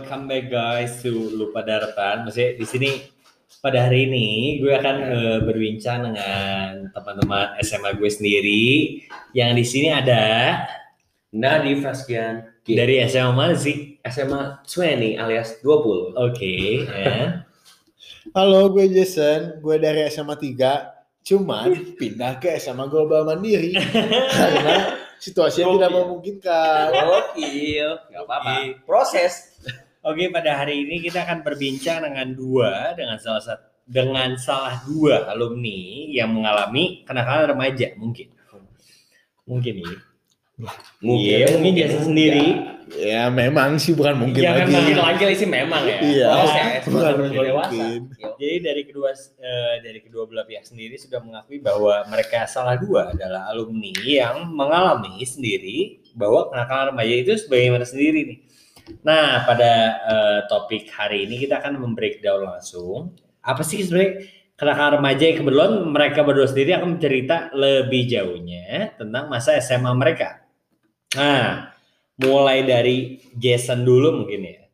Oke, welcome back guys to Lupa Daratan. Maksudnya di sini pada hari ini gue akan eh, berbincang dengan teman-teman SMA gue sendiri. Yang di sini ada Nadi Faskian dari SMA mana sih? SMA 20 alias 20. Oke, ya. Halo, gue Jason. Gue dari SMA 3. Cuman pindah ke SMA Global Mandiri. karena situasinya tidak memungkinkan. Gokil, nggak apa-apa. Oke. Proses. Oke, pada hari ini kita akan berbincang dengan dua dengan salah satu dengan salah dua alumni yang mengalami kenakalan remaja mungkin. Mungkin ya. Iya, mungkin Jason sendiri. Ya memang sih bukan mungkin Ya, lagi. memang. Mungkin lagi sih memang ya. Iya. Proses. Bukan Bukan mungkin. dewasa. Jadi dari kedua eh, dari kedua belah pihak sendiri sudah mengakui bahwa mereka salah dua adalah alumni yang mengalami sendiri bahwa kenakalan remaja itu sebagaimana sendiri nih. Nah, pada eh, topik hari ini kita akan membreakdown langsung apa sih sebenarnya kenakalan remaja yang kebetulan mereka berdua sendiri akan bercerita lebih jauhnya tentang masa SMA mereka. Nah, mulai dari Jason dulu mungkin ya.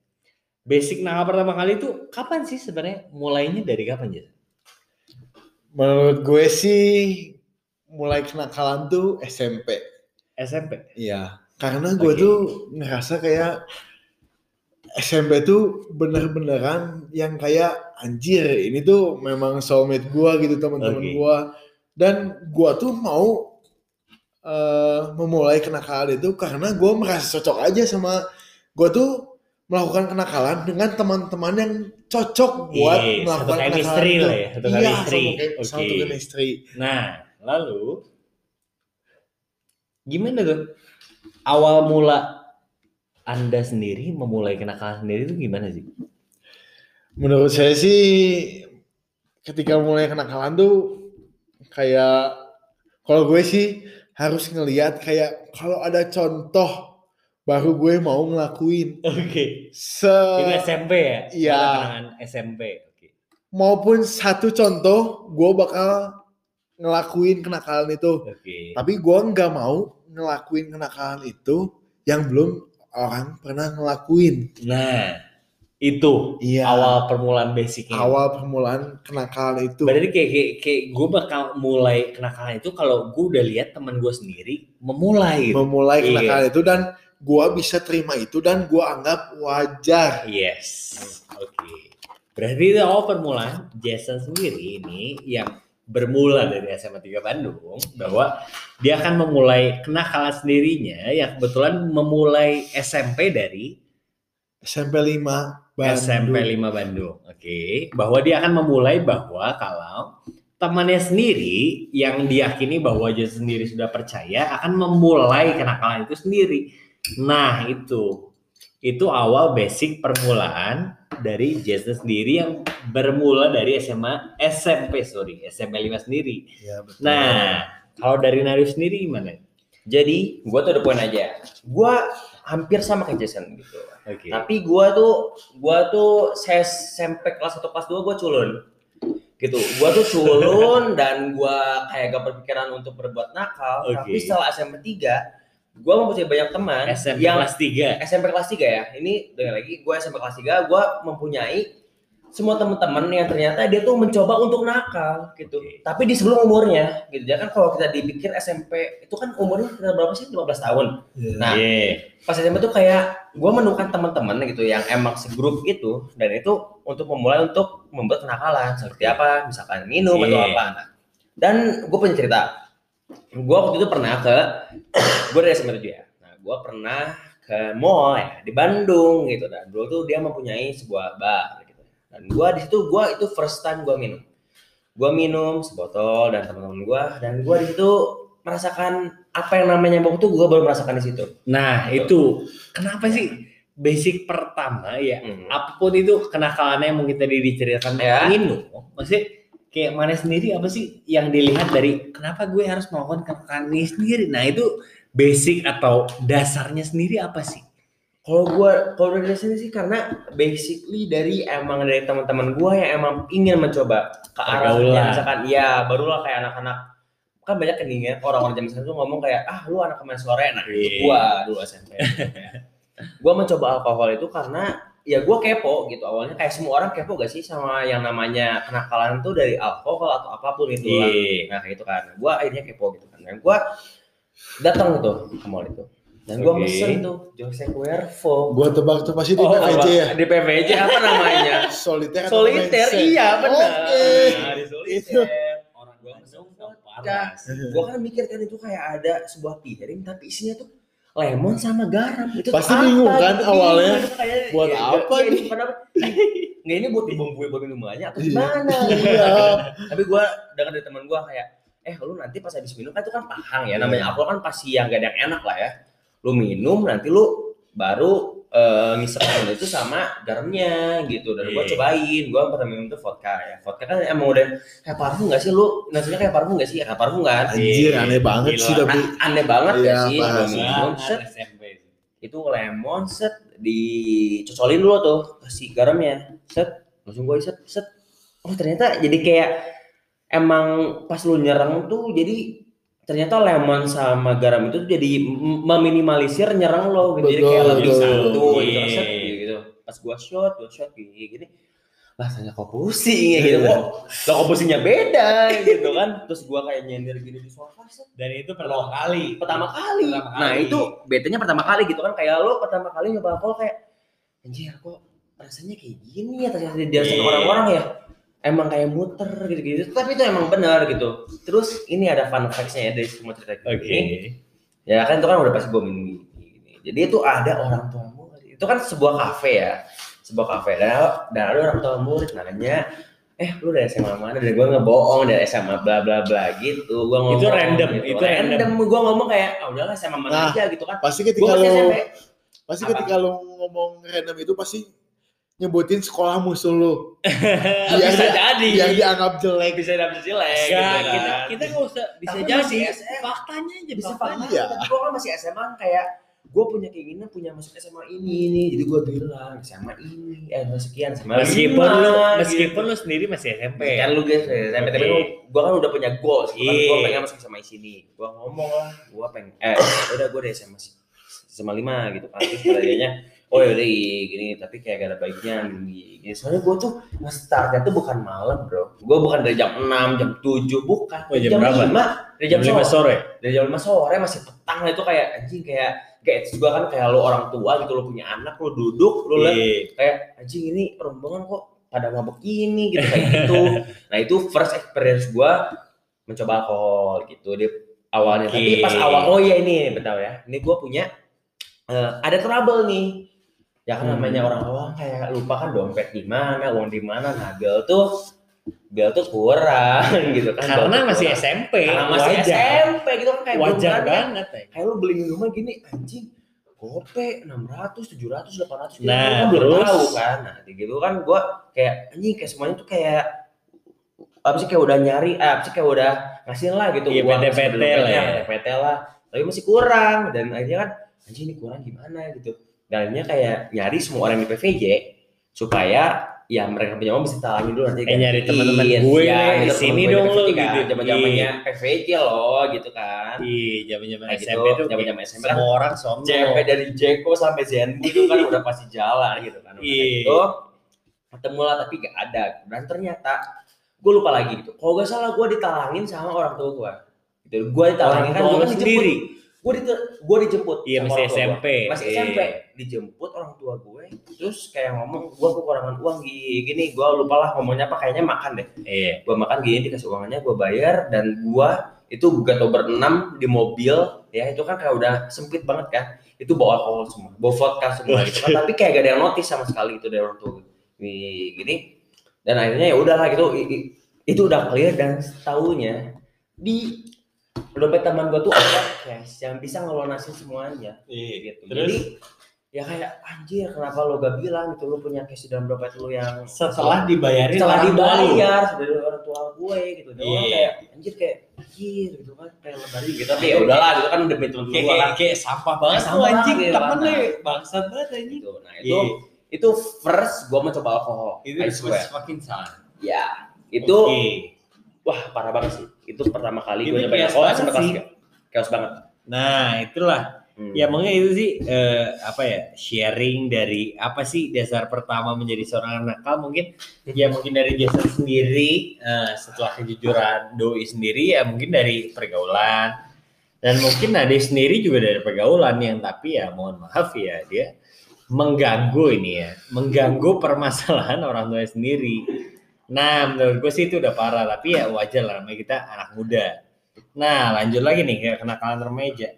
Basic nakal pertama kali itu kapan sih sebenarnya? Mulainya dari kapan Jason? Menurut gue sih mulai kenakalan tuh SMP. SMP. Iya. Karena gue Oke. tuh ngerasa kayak SMP tuh bener-beneran yang kayak anjir ini tuh memang soulmate gue gitu teman-teman Oke. gue dan gue tuh mau eh, memulai kenakalan itu karena gue merasa cocok aja sama gue tuh melakukan kenakalan dengan teman-teman yang cocok buat Iya, melakukan satu kenakalan itu. lah ya, satu iya, chemistry. satu, Oke. satu chemistry. Nah, lalu gimana tuh? Awal mula Anda sendiri memulai kenakalan sendiri itu gimana sih? Menurut saya sih ketika mulai kenakalan tuh kayak kalau gue sih harus ngelihat kayak kalau ada contoh baru gue mau ngelakuin Oke. se Itu SMP ya? iya. SMP. Oke. maupun satu contoh gue bakal ngelakuin kenakalan itu Oke. tapi gue nggak mau ngelakuin kenakalan itu yang belum orang pernah ngelakuin Nah, itu Iya. awal permulaan basicnya. awal permulaan kenakalan itu Berarti kayak kayak, kayak gue bakal mulai kenakalan itu kalau gue udah lihat teman gue sendiri memulai. gitu. memulai Iya. kenakalan itu dan gua bisa terima itu dan gua anggap wajar. Yes. Oke. Berarti itu awal permulaan Jason sendiri ini yang bermula dari SMA 3 Bandung bahwa dia akan memulai kenakalan sendirinya yang kebetulan memulai SMP dari SMP 5 Bandung. SMP 5 Bandung. Oke, bahwa dia akan memulai bahwa kalau temannya sendiri yang diyakini bahwa dia sendiri sudah percaya akan memulai kenakalan itu sendiri. Nah, itu itu awal basic permulaan dari Jason sendiri yang bermula dari SMA SMP sorry SMP 5 sendiri. Ya, betul. Nah, kalau dari Narif sendiri gimana? Jadi, gua tuh ada poin aja. Gua hampir sama kayak Jason gitu. Oke. Tapi gua tuh gua tuh saya SMP kelas 1 kelas 2 gua culun. Gitu. Gua tuh culun dan gua kayak gak berpikiran untuk berbuat nakal, Oke. tapi setelah SMP 3 gua mempunyai banyak teman SMP yang kelas 3. SMP kelas 3 ya. Ini dengan lagi gue SMP kelas 3 gue mempunyai semua teman-teman yang ternyata dia tuh mencoba untuk nakal gitu. Oke. Tapi di sebelum umurnya gitu. Ya kan kalau kita dipikir SMP itu kan umurnya kita berapa sih? 15 tahun. Ya. Nah, Iya. pas SMP tuh kayak gue menemukan teman-teman gitu yang emang segrup itu dan itu untuk memulai untuk membuat kenakalan seperti apa misalkan minum atau Iya. apa nah, dan gue punya cerita gue waktu itu pernah ke gue dari SMP 7 ya. Nah gue pernah ke mall ya di Bandung gitu. Dan dulu tuh dia mempunyai sebuah bar gitu. Dan gue di situ gue itu first time gue minum. Gue minum sebotol dan teman-teman gue dan gue di situ merasakan apa yang namanya mabuk tuh gue baru merasakan di situ. Nah, itu. Kenapa sih basic pertama ya Hmm. apa pun itu kenakalannya yang mungkin tadi diceritakan Ya. minum? Maksudnya kayak mana sendiri apa sih yang dilihat dari kenapa gue harus melakukan kenakalan ini sendiri? Nah itu basic atau dasarnya sendiri apa sih? Kalau gua kalau dari sini sih karena basically dari emang dari teman-teman gua yang emang ingin mencoba ke arah yang misalkan iya barulah kayak anak-anak kan banyak kan gini ya orang-orang zaman sekarang tuh ngomong kayak ah lu anak main sore. Nah itu Iya. gua dulu SMP gue mencoba alkohol itu karena ya gue kepo gitu. Awalnya kayak semua orang kepo gak sih sama yang namanya kenakalan tuh dari alkohol atau apa pun itu lah. Iya. nah kayak itu kan. Gue akhirnya kepo gitu kan. Dan gue datang tuh ke mall itu. Dan gue Oke. mesen tuh Jose Cuervo. Gua tebak tuh pasti di Oh, PVJ ya. di PVJ apa namanya? Soliter soliter iya benar. Oke. nah, di soliter. Orang gua Langsung masuk vodka. panas. gue kan mikir kan itu kayak ada sebuah piring tapi isinya tuh lemon sama garam itu Pasti tuh bingung apa? kan awalnya, kayak, buat ya, apa ya, nih? apa. Nggak ini buat dibumbuin buat minumannya atau Iya. gimana? Iya. tapi gue dengar dari teman gue kayak eh lu nanti pas habis minum kan itu kan pahang ya namanya alkohol kan pasti yang gak ada yang enak lah ya. Lu minum nanti lu baru eh, ngisep lemon itu sama garamnya gitu. Dan gue Iya. cobain. Gue pertama minum tuh vodka ya. Vodka kan emang udah kayak parfum gak sih? Lu nasinya kayak parfum gak sih? Kayak parfum kan? Anjir aneh banget Gila. sih tapi A- aneh banget Iya, ya sih. minum Sangat set. Itu lemon set. Dicocolin dulu tuh kasih garamnya. Set. Langsung gue set set. Oh ternyata jadi kayak emang pas lu nyerang tuh jadi ternyata lemon sama garam itu tuh jadi meminimalisir nyerang lo gitu jadi kayak lebih betul. santu gitu Iya. set gitu pas gua shot gua shot gini gini lah saya kok pusing ya gitu kok lah kok pusingnya beda gitu kan terus gua kayak nyender gini di sofa set Dan itu pertama kali. pertama kali. Pertama Nah kali. itu betenya pertama kali gitu kan kayak lo pertama kali nyoba alkohol kayak anjir kok rasanya kayak gini ya ternyata di Iya. orang-orang ya emang kayak muter gitu-gitu. Tapi itu emang benar gitu. Terus ini ada fun facts-nya ya dari semua cerita Oke. ini ya kan itu kan udah pasti gue minum gini jadi itu ada orang tua murid. Itu kan sebuah kafe ya. Sebuah kafe. Dan, dan ada orang tua murid nanya eh lu dari SMA mana? Dan gue ngebohong dari SMA bla bla bla gitu. Gue ngomong Itu random, gitu. itu random. gue ngomong kayak ah udahlah SMA mana Nah, aja gitu kan. pasti ketika lu pasti ketika lu ngomong random itu pasti nyebutin sekolah musuh lu bisa dia- jadi yang dianggap jelek bisa dapet jelek gitu kita kan. kita nggak usah bisa Tapi jadi SM. faktanya aja bisa faktanya. fakta Iya. tapi gue kan masih SMA kayak gue punya keinginan punya masuk SMA ini nih jadi gue bilang SMA ini eh sekian SMA Meskipun lu gitu. meskipun lu sendiri masih SMP. kan lu guys SMP tapi gue kan udah punya goals kan gue Iya. pengen masuk SMA sini gue ngomong lah gue pengen eh udah gue dari SMA si- SMA lima gitu kan terus kayaknya oh yaudah iya, gini tapi kayak gak ada baiknya gini, gini. soalnya gue tuh nge-startnya tuh bukan malam bro gue bukan dari jam 6 jam 7 bukan Oh, jam jam berapa? 5 dari jam, Jam 5 sore sore. dari jam 5 sore masih petang lah itu kayak anjing kayak kayak itu juga kan kayak lu orang tua gitu lu punya anak lu duduk liat Iya. kayak anjing ini rombongan kok pada mabuk ini gitu kayak gitu nah itu first experience gua mencoba alkohol gitu di awalnya tapi Oke. pas awal oh iya ini betul ya ini gua punya eh, ada trouble nih ya kan Hmm. namanya orang awam kayak lupa kan dompet di mana uang di mana nah bel tuh bel tuh kurang gitu kan Karena masih kurang. SMP. karena masih wajar. SMP gitu kan kayak Wajar ya. banget. ya. kayak lu beli minuman gini anjing gope 600 700 800 gitu Nah, kan belum terus? tahu kan nah gitu kan gua kayak anjing kayak semuanya tuh kayak apa sih kayak udah nyari eh, apa sih kayak udah ngasih lah gitu Iya, uang PT-PT sama lah ya. PT-PT lah tapi masih kurang dan akhirnya kan anjing ini kurang gimana gitu dan akhirnya kayak nyari semua orang di PVJ supaya ya mereka punya uang bisa talangin dulu nanti Eh, nyari teman-teman gue ya, nih, gitu, sini gue dong di lo, kan, gitu. zaman-zamannya PVJ loh gitu kan Iya, zaman-zaman Kayak SMP gitu, tuh zaman-zaman SMP kan semua orang sombong. CP dari Jeko sampai Zenbu itu kan udah pasti jalan gitu kan. Iya. kayak gitu ketemu lah tapi gak ada dan ternyata gue lupa lagi gitu. Kalau gak salah gue ditalangin sama orang tua gue. Gitu. Gue ditalangin kan tua gue lu kan sendiri. Gue di gue dijemput. Iya, masih tua gua. SMP. Masih Iya. SMP dijemput orang tua gue. Terus kayak ngomong gue kekurangan uang gini. Gue lupa lah ngomongnya apa kayaknya makan deh Iya. gue makan gini dikasih uangnya gue bayar dan gue itu gak tau berenam di mobil ya itu kan kayak udah sempit banget kan itu bawa alkohol semua bawa vodka semua gitu kan tapi kayak gak ada yang notice sama sekali itu dari orang tua gue Gini, gini dan akhirnya ya udahlah gitu itu udah clear dan tahunya di dompet teman gue tuh ada cash yang bisa ngelunasin semuanya. Iya. gitu. Terus? Jadi ya kayak anjir kenapa lo gak bilang gitu? Lo punya cash di dalam dompet lo yang setelah dibayarin setelah dibayar dari orang tua gue gitu orang Iya. kayak anjir kayak anjir gitu kan. Kayak lebarin gitu. tapi ya udahlah gitu kan temen kayak gue kan kayak, sampah banget tuh anjing. temen iya, lu bangsat banget anjing. Gitu. Nah itu Iya. itu first gue mencoba alkohol itu fucking salah. Ya itu Oke. wah parah banget sih itu pertama kali gue nyobain alkohol kelas sih. tiga chaos banget nah itulah Hmm. Ya mungkin itu sih eh, apa ya sharing dari apa sih dasar pertama menjadi seorang anak nakal mungkin ya mungkin dari Jason sendiri eh, setelah kejujuran doi sendiri ya mungkin dari pergaulan dan mungkin Nade sendiri juga dari pergaulan yang tapi ya mohon maaf ya dia mengganggu ini ya mengganggu permasalahan orang tua sendiri. Nah menurut gue sih itu udah parah tapi ya wajar lah namanya kita anak muda. Nah lanjut lagi nih ke kenakalan remaja.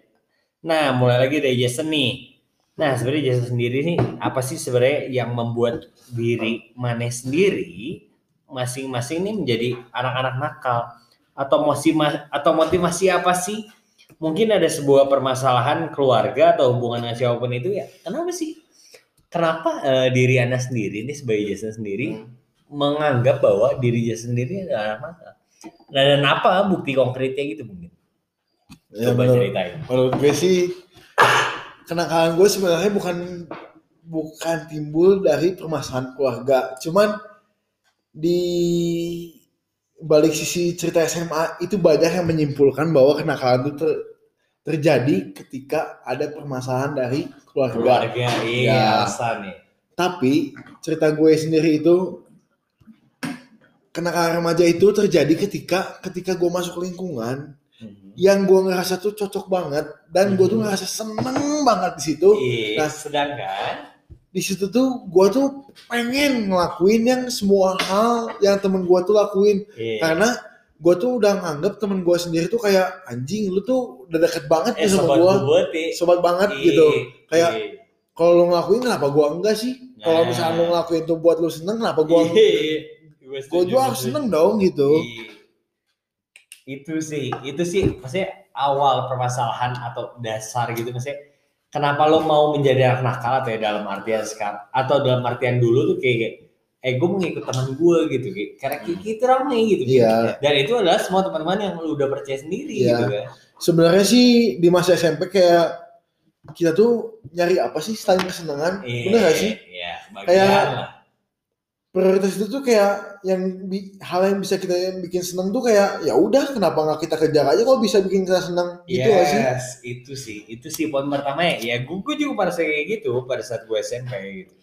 Nah, mulai lagi dari Jason nih. Nah, sebenarnya Jason sendiri nih apa sih sebenarnya yang membuat diri Mane sendiri masing-masing nih menjadi anak-anak nakal atau motivasi atau motivasi apa sih? Mungkin ada sebuah permasalahan keluarga atau hubungan dengan siapa pun itu ya. Kenapa sih? Kenapa eh, diri Anda sendiri nih sebagai Jason sendiri menganggap bahwa diri Jason sendiri adalah anak nakal? Nah, dan apa bukti konkretnya gitu mungkin? Ya, Coba menurut, ceritain. menurut gue sih kenakalan gue sebenarnya bukan bukan timbul dari permasalahan keluarga, cuman di balik sisi cerita SMA itu banyak yang menyimpulkan bahwa kenakalan itu ter- terjadi ketika ada permasalahan dari keluarga. keluarga Ya. iya alasan nih Tapi cerita gue sendiri itu kenakalan remaja itu terjadi ketika ketika gue masuk lingkungan yang gue ngerasa tuh cocok banget dan gue tuh Mhm. ngerasa seneng banget di situ. Iya, Nah. sedangkan Di situ tuh gue tuh pengen ngelakuin yang semua hal yang temen gue tuh lakuin iya. karena gue tuh udah nganggep temen gue sendiri tuh kayak anjing lu tuh udah deket banget eh nih sama gue, sobat banget Iya, gitu. Kayak kalau lu ngelakuin kenapa gue enggak sih? Kalau Nah. misalnya lu ngelakuin tuh buat lu seneng kenapa gue gue juga harus seneng dong gitu. Iya. Itu sih, itu sih maksudnya awal permasalahan atau dasar gitu maksudnya kenapa lo mau menjadi anak nakal atau ya dalam artian sekarang atau dalam artian dulu tuh kayak, kayak eh gue mau ngikut teman gue gitu kayak karena kayak gitu rame gitu Iya. dan itu adalah semua teman-teman yang lu udah percaya sendiri Iya. gitu kan Sebenarnya sih di masa SMP kayak kita tuh nyari apa sih selain kesenangan? Bener gak sih? Iya, bagian Kayak- lah. Prioritas itu tuh kayak yang hal yang bisa kita yang bikin seneng tuh kayak ya udah kenapa nggak kita kejar aja kalau bisa bikin kita seneng gitu gak sih Yes, itu sih, itu sih poin pertama ya. Ya gue, gue juga pada saat kayak gitu pada saat gue SMP gitu.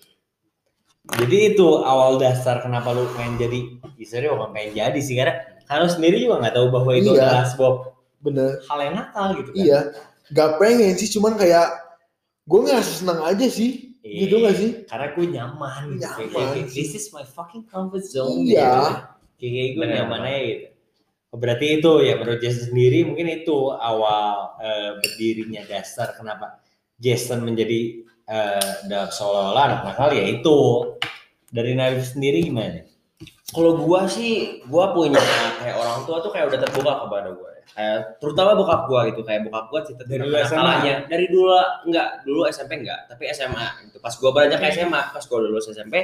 Jadi itu awal dasar kenapa lu pengen jadi, istilahnya bukan pengen jadi sih karena lu sendiri juga nggak tahu bahwa itu Iya. adalah sebuah bener hal yang nakal gitu kan. iya nggak pengen sih cuman kayak gue ngerasa seneng aja sih Iya, gitu gak sih Karena gue nyaman. gitu. Kayak- Nyaman kayak, kayak, sih. This is my fucking comfort zone. Iya. Gitu. Kayak, kayak gue Bener, nyaman aja gitu. Oh, Berarti itu ya menurut Jason sendiri mungkin itu awal eh, berdirinya dasar kenapa Jason menjadi eh, dalam seolah-olah anak nakal ya itu dari Narif sendiri gimana? Kalau gua sih, gua punya kayak orang tua tuh kayak udah terbuka kepada gua. ya. Kayak terutama bokap gua gitu, kayak bokap gua cerita Dari dulu SMA? kenakalannya. Dari dulu enggak, dulu SMP enggak, tapi SMA gitu. Pas gua beranjak ke. SMA, pas gua lulus SMP,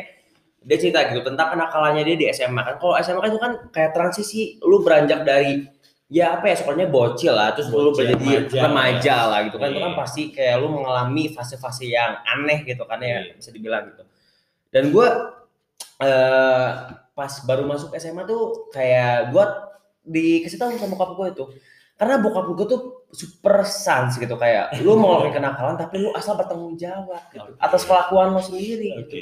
dia cerita gitu tentang kenakalannya dia di SMA kan. Kalau SMA kan itu kan kayak transisi lu beranjak dari ya apa ya sekolahnya bocil lah terus lu Bocil, menjadi remaja. remaja lah gitu kan itu kan Iya. pasti kayak lu mengalami fase-fase yang aneh gitu kan ya Iya. bisa dibilang gitu dan gua eh pas baru masuk SMA tuh kayak gua dikasih tahu sama bokap gue itu karena bokap gue tuh super sans gitu kayak lu mau ngelakuin kenakalan tapi lu asal bertanggung jawab gitu, Oke. atas kelakuan lo sendiri gitu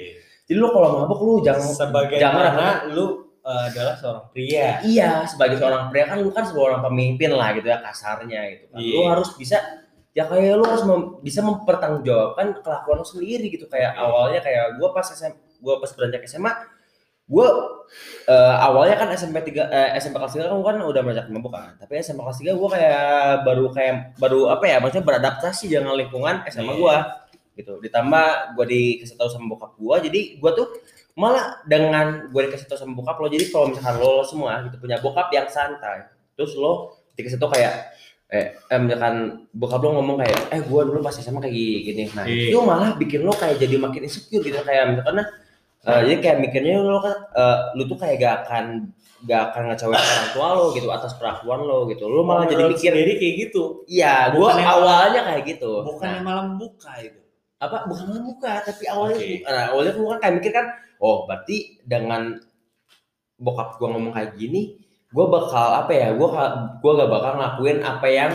jadi lu kalau mabuk lu jangan Sebagai jangan apa mana lu eh, adalah seorang pria. iya sebagai seorang pria kan lu kan seorang pemimpin lah gitu ya kasarnya gitu kan lu Iya. harus bisa ya kayak lu harus mem- bisa mempertanggungjawabkan kelakuan lu sendiri gitu kayak Oke. awalnya kayak gua pas SM gua pas beranjak SMA gua eh, awalnya kan SMP 3 eh, SMP kelas 3 kan kan udah beranjak mabuk kan tapi SMP kelas 3 gua kayak baru kayak baru apa ya maksudnya beradaptasi dengan lingkungan SMA Iya. gua gitu ditambah gua dikasih tahu sama bokap gua jadi gua tuh malah dengan gue dikasih tahu sama bokap lo jadi kalau misalkan lo, lo semua gitu punya bokap yang santai terus lo dikasih tahu kayak eh, eh misalkan bokap lo ngomong kayak eh gue dulu pas SMA kayak gini, gini. nah Iya. itu malah bikin lo kayak jadi makin insecure gitu kayak misalkan eh, jadi kayak mikirnya lo kan eh, lo tuh kayak gak akan gak akan ngecewain orang tua lo gitu atas perlakuan lo gitu lo malah jadi Menurut mikir sendiri kayak gitu. iya gue yang- awalnya kayak gitu Bukan Nah, malam buka itu. apa bukan malah buka tapi awalnya Oke. nah, awalnya gue kan kayak mikir kan oh berarti dengan bokap gue ngomong kayak gini gue bakal apa ya gue gue gak bakal ngelakuin apa yang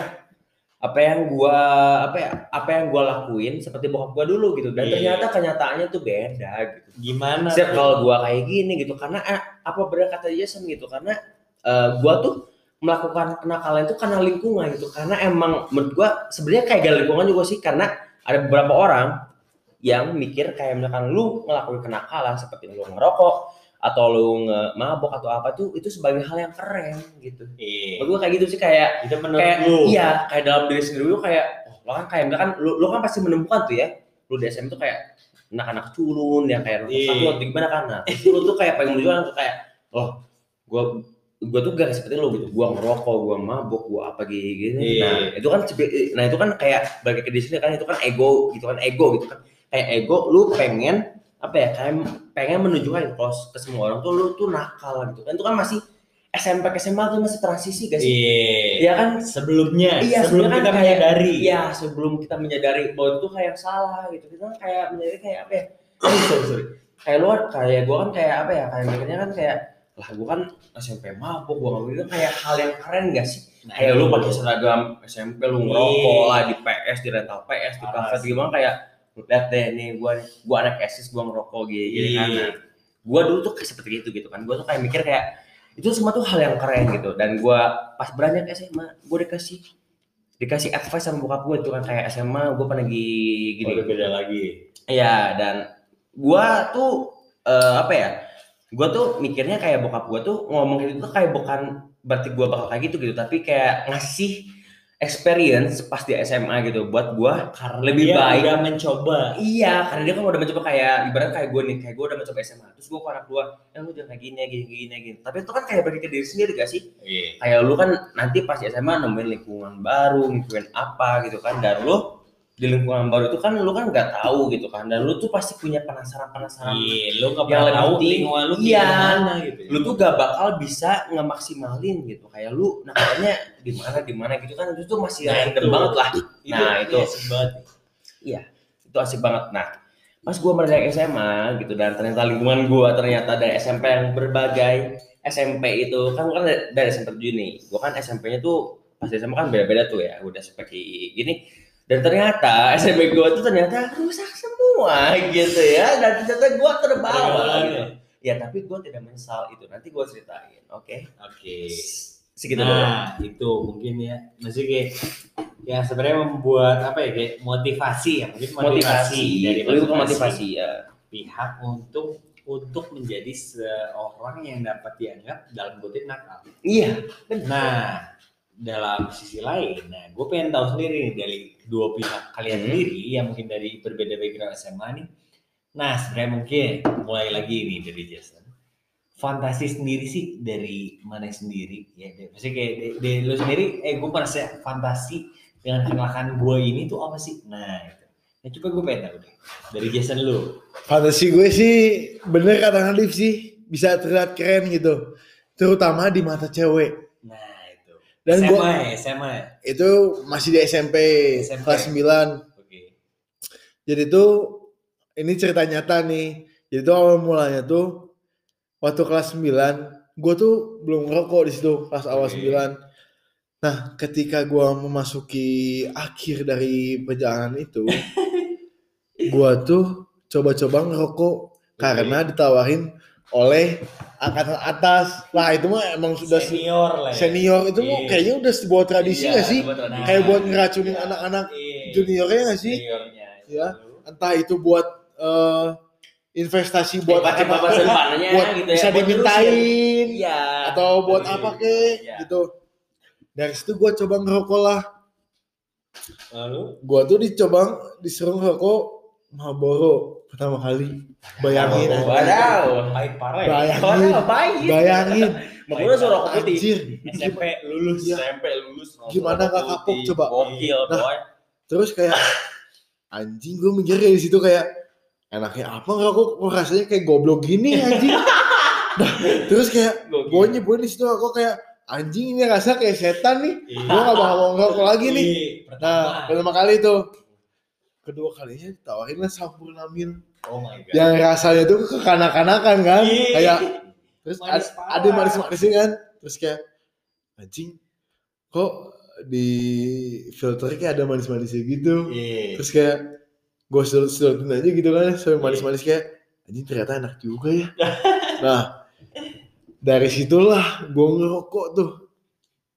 apa yang gua apa ya apa yang gua lakuin seperti bokap gua dulu gitu dan Iya. ternyata kenyataannya tuh beda gitu Gimana? tuh? kalau gua kayak gini gitu karena eh, apa benar kata Jason gitu karena eh, gua tuh melakukan kenakalan itu karena lingkungan gitu karena emang menurut gua sebenarnya kayak gak lingkungan juga sih karena ada beberapa orang yang mikir kayak misalkan lu ngelakuin kenakalan seperti lu ngerokok atau lu nge- mabok atau apa tuh itu sebagai hal yang keren gitu Iya. menurut gua kayak gitu sih kayak Itu menurut kayak lu. iya kayak dalam diri sendiri lu kayak oh, lo kan kayak misalkan lu, lu kan pasti menemukan tuh ya lu di SM tuh kayak anak-anak culun yang kayak Iya. satu atau gimana kan nah lu tuh kayak pengen menunjukkan tuh kayak oh gua gua tuh gak seperti lu gitu gua ngerokok gua mabuk gua apa gini Iya. nah itu kan nah itu kan kayak bagi ke sendiri kan itu kan ego gitu kan ego gitu kan kayak ego lu pengen apa ya kayak pengen menunjukkan kalau ke semua orang tuh lu tuh nakal gitu kan itu kan masih SMP ke SMA tuh masih transisi guys Iya. Iya kan Sebelumnya, Iya, sebelum sebenarnya kita kan kayak- menyadari. Iya, sebelum kita menyadari bahwa itu kayak salah gitu. Kita kan kayak menyadari kayak apa ya? Sorry, sorry, sorry. Kayak lu kan kayak gua kan kayak apa ya? Kayak mikirnya kan kayak lah gua kan SMP mabuk, gua ngomong itu kayak hal yang keren gak sih? Nah, kayak lu pakai seragam SMP lu Iya. ngerokok lah di PS, di rental PS, di kafe gimana kayak lihat deh nih gua gua anak esis gua ngerokok gini, gini kan. Iya. Nah, gua dulu tuh kayak seperti itu gitu kan. Gua tuh kayak mikir kayak itu semua tuh hal yang keren gitu dan gua pas beranjak SMA gua dikasih dikasih advice sama bokap gue itu kan kayak SMA gue pernah gini gini Udah beda lagi. Iya dan gua tuh eh, apa ya? Gua tuh mikirnya kayak bokap gua tuh ngomong itu tuh kayak bukan berarti gua bakal kayak gitu gitu, tapi kayak ngasih experience pas di SMA gitu buat gua Karena Lebih dia baik. udah mencoba. Iya, karena dia kan udah mencoba kayak ibarat kayak gue nih, kayak gue udah mencoba SMA. Terus gue ke anak gue, ya lu jangan kayak gini, gini, gini, gini. Tapi itu kan kayak bagi ke diri sendiri gak sih? Iya. Kayak lu kan nanti pas di SMA nemuin lingkungan baru, ngikutin apa gitu kan. Dan lu di lingkungan baru itu kan lu kan nggak tahu gitu kan. Dan lu tuh pasti punya penasaran-penasaran. Iya, lu nggak Yang lebih tahu penting, lu iya. gimana gitu. Lu tuh gak bakal bisa ngemaksimalin gitu. Kayak lu nakalnya di mana di mana gitu kan. Itu tuh masih Nah, random itu. banget lah. Nah, ini itu. asik banget. itu asik banget nah pas gue merendah SMA gitu dan ternyata lingkungan gue ternyata dari SMP yang berbagai SMP itu kan bukan dari, SMP Juni gue kan SMP-nya tuh pas SMA kan beda-beda tuh ya udah seperti gini dan ternyata SMP gue tuh ternyata rusak semua gitu ya dan ternyata gue terbawa gitu. ya? ya tapi gue tidak menyesal itu nanti gue ceritain oke Oke. segitu dulu Nah, itu mungkin ya. Maksudnya kayak yang sebenarnya membuat apa ya kayak motivasi ya, mungkin motivasi, motivasi dari masing-masing motivasi ya pihak untuk untuk menjadi seorang yang dapat dianggap dalam kutip nakal. iya Nah, dalam sisi lain, nah gue pengen tahu sendiri nih dari dua pihak kalian Hmm. sendiri yang mungkin dari berbeda background SMA nih. Nah, sebenarnya mungkin mulai lagi nih dari Jason. Fantasi sendiri sih dari mana sendiri ya? Maksudnya kayak dari, lu sendiri, eh gue merasa fantasi dengan kenalakan gue ini tuh apa sih? Nah, itu. Nah, coba gue pengen tahu deh dari Jason lu. Fantasi gue sih bener kata Hanif sih bisa terlihat keren gitu. Terutama di mata cewek. Nah. Dan SMA gua SMA itu masih di SMP, SMP. kelas 9. Oke. Jadi tuh ini cerita nyata nih. Jadi tuh awal mulanya tuh waktu kelas 9, gue tuh belum ngerokok di situ kelas awal Oke. 9. Nah, ketika gua memasuki akhir dari perjalanan itu, gua tuh coba-coba ngerokok karena ditawarin oleh angkatan atas. Lah itu mah emang sudah se- senior lah ya. senior itu mah Iya. kayaknya udah sebuah tradisi Iya, gak sih? tradisi. Kayak buat ngeracunin anak-anak Iya. juniornya gak sih? Seniornya. Ya. Entah itu buat eh, investasi buat anak-anak, masa depannya buat gitu ya bisa buat dimintain iya atau buat Iya. apa kek Iya. gitu. Dari situ gua coba ngerokok lah. Lalu Gua tuh dicoba disuruh ngerokok Marlboro pertama kali. Bayangin Marlboro. anjing. wadaw pahit parah ya. Bayangin. Wadaw, baik Bayangin. Makanya suruh rokok putih Anjir. SMP lulus. Iya. SMP lulus Gimana nggak kapok coba? gokil Nah. boy Terus kayak anjing gue mikir di situ kayak enaknya apa ngerokok kok rasanya kayak goblok gini anjing. Nah, terus kayak gue nyebutin di situ aku kayak anjing ini rasa kayak setan nih. Gue gak bakal mau ngerokok lagi nih. Iya, Nah, Pertama. pertama kali tuh. Kedua kalinya ditawarin lah sampurnamin. Oh my god. Yang rasanya tuh kekanak-kanakan kan. Iya. Kayak terus Manis ada manis-manisnya kan. Terus kayak anjing kok di filter kayak ada manis-manisnya gitu. Iya. Terus kayak gue sedotin aja gitu kan sampai manis-manis kayak anjing ternyata enak juga ya. nah dari situlah gue ngerokok tuh.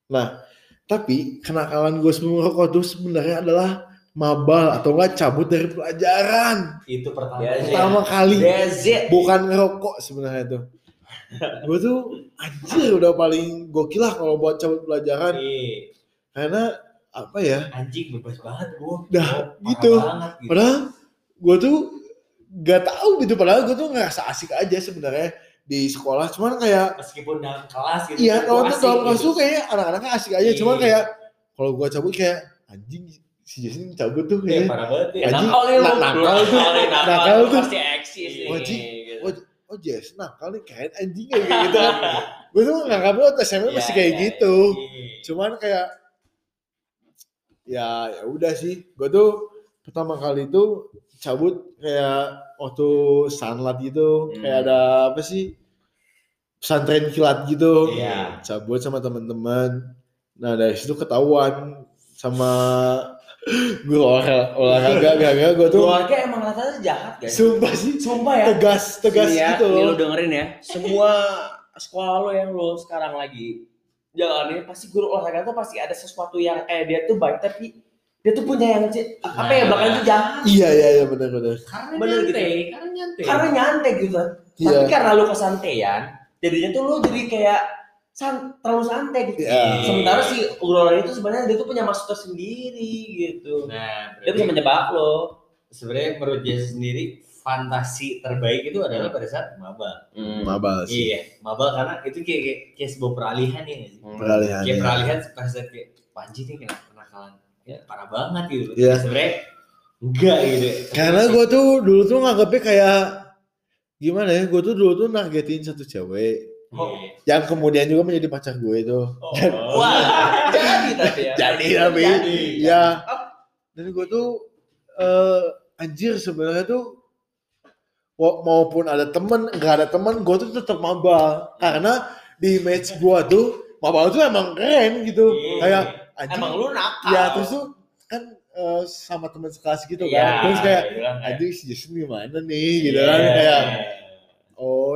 Nah tapi kenakalan gue sebelum ngerokok tuh sebenarnya adalah mabal atau enggak cabut dari pelajaran Itu pertama. Iya. pertama kali That's it. bukan ngerokok sebenarnya tuh gue tuh anjir udah paling gokil lah kalau buat cabut pelajaran Iya. karena apa ya Anjing bebas banget gua. Dah, Oh, gitu. banget gitu. padahal gue tuh gak tahu gitu padahal gue tuh ngerasa asik aja sebenarnya di sekolah cuman kayak Meskipun dalam kelas gitu. iya gua kalau tuh dalam kelas gitu. tuh kayak anak-anaknya asik aja cuman Iya. kayak kalau gue cabut kayak anjing si Jason cabut tuh Iya, kayak parah banget ya. Nakal nih lu. nak- nakal tuh. Nakal tuh. Pasti eksis nih. Wajib. gitu. oh, oh Jason nakal nih kayak anjing kayak gitu gue tuh nganggapnya waktu SMA masih Iya, kayak iya, gitu Iya. cuman kayak ya ya udah sih gue tuh pertama kali itu cabut kayak waktu sunlight gitu Hmm. kayak ada apa sih pesantren kilat gitu Iya. cabut sama teman-teman nah dari situ ketahuan sama guru olah- olahraga gak gue tuh Keluarga emang rata-rata jahat guys. sumpah sih Sumpah ya. tegas tegas ya, gitu loh lu dengerin ya. Semua sekolah lo yang lo sekarang lagi jalanin pasti guru olahraga tuh pasti ada sesuatu yang kayak dia tuh baik tapi dia tuh punya yang apa ya Nah. belakang tuh jahat iya iya iya benar benar Karena Bener gitu. nyantai, karena nyantai. karena nyantai gitu. Iya. Tapi karena lu kesantean, jadinya tuh lu jadi kayak san- terlalu santai gitu. Iya. Sementara si olahraga itu sebenarnya dia tuh punya maksud tersendiri gitu. Nah, Dia bisa menjebak lo. sebenarnya menurut Jesse sendiri fantasi terbaik itu adalah pada saat maba. mabal sih Iya, maba karena itu kayak kayak, kayak sebuah peralihan ya sih? peralihan Kayak ya. peralihan pada saat kayak Panji nih kena kenakalan ya, parah banget gitu. Iya. Sebenarnya enggak gitu. Karena gue tuh dulu tuh nganggepnya kayak gimana ya? Gue tuh dulu tuh nargetin satu cewek Iya. yang kemudian juga menjadi pacar gue itu. Oh. Wah, jadi tapi ya. Jadi tapi Jadi. ya. Dan gue tuh eh anjir sebenarnya tuh maupun ada temen nggak ada temen gue tuh tetap mabal karena di match gue tuh mabal tuh emang keren gitu Iya. kayak anjing Emang lu nakal. ya terus tuh kan eh, sama teman sekelas gitu kan Iya, terus kayak gitu kan, anjing si Jason gimana nih gitu Iya. kan kayak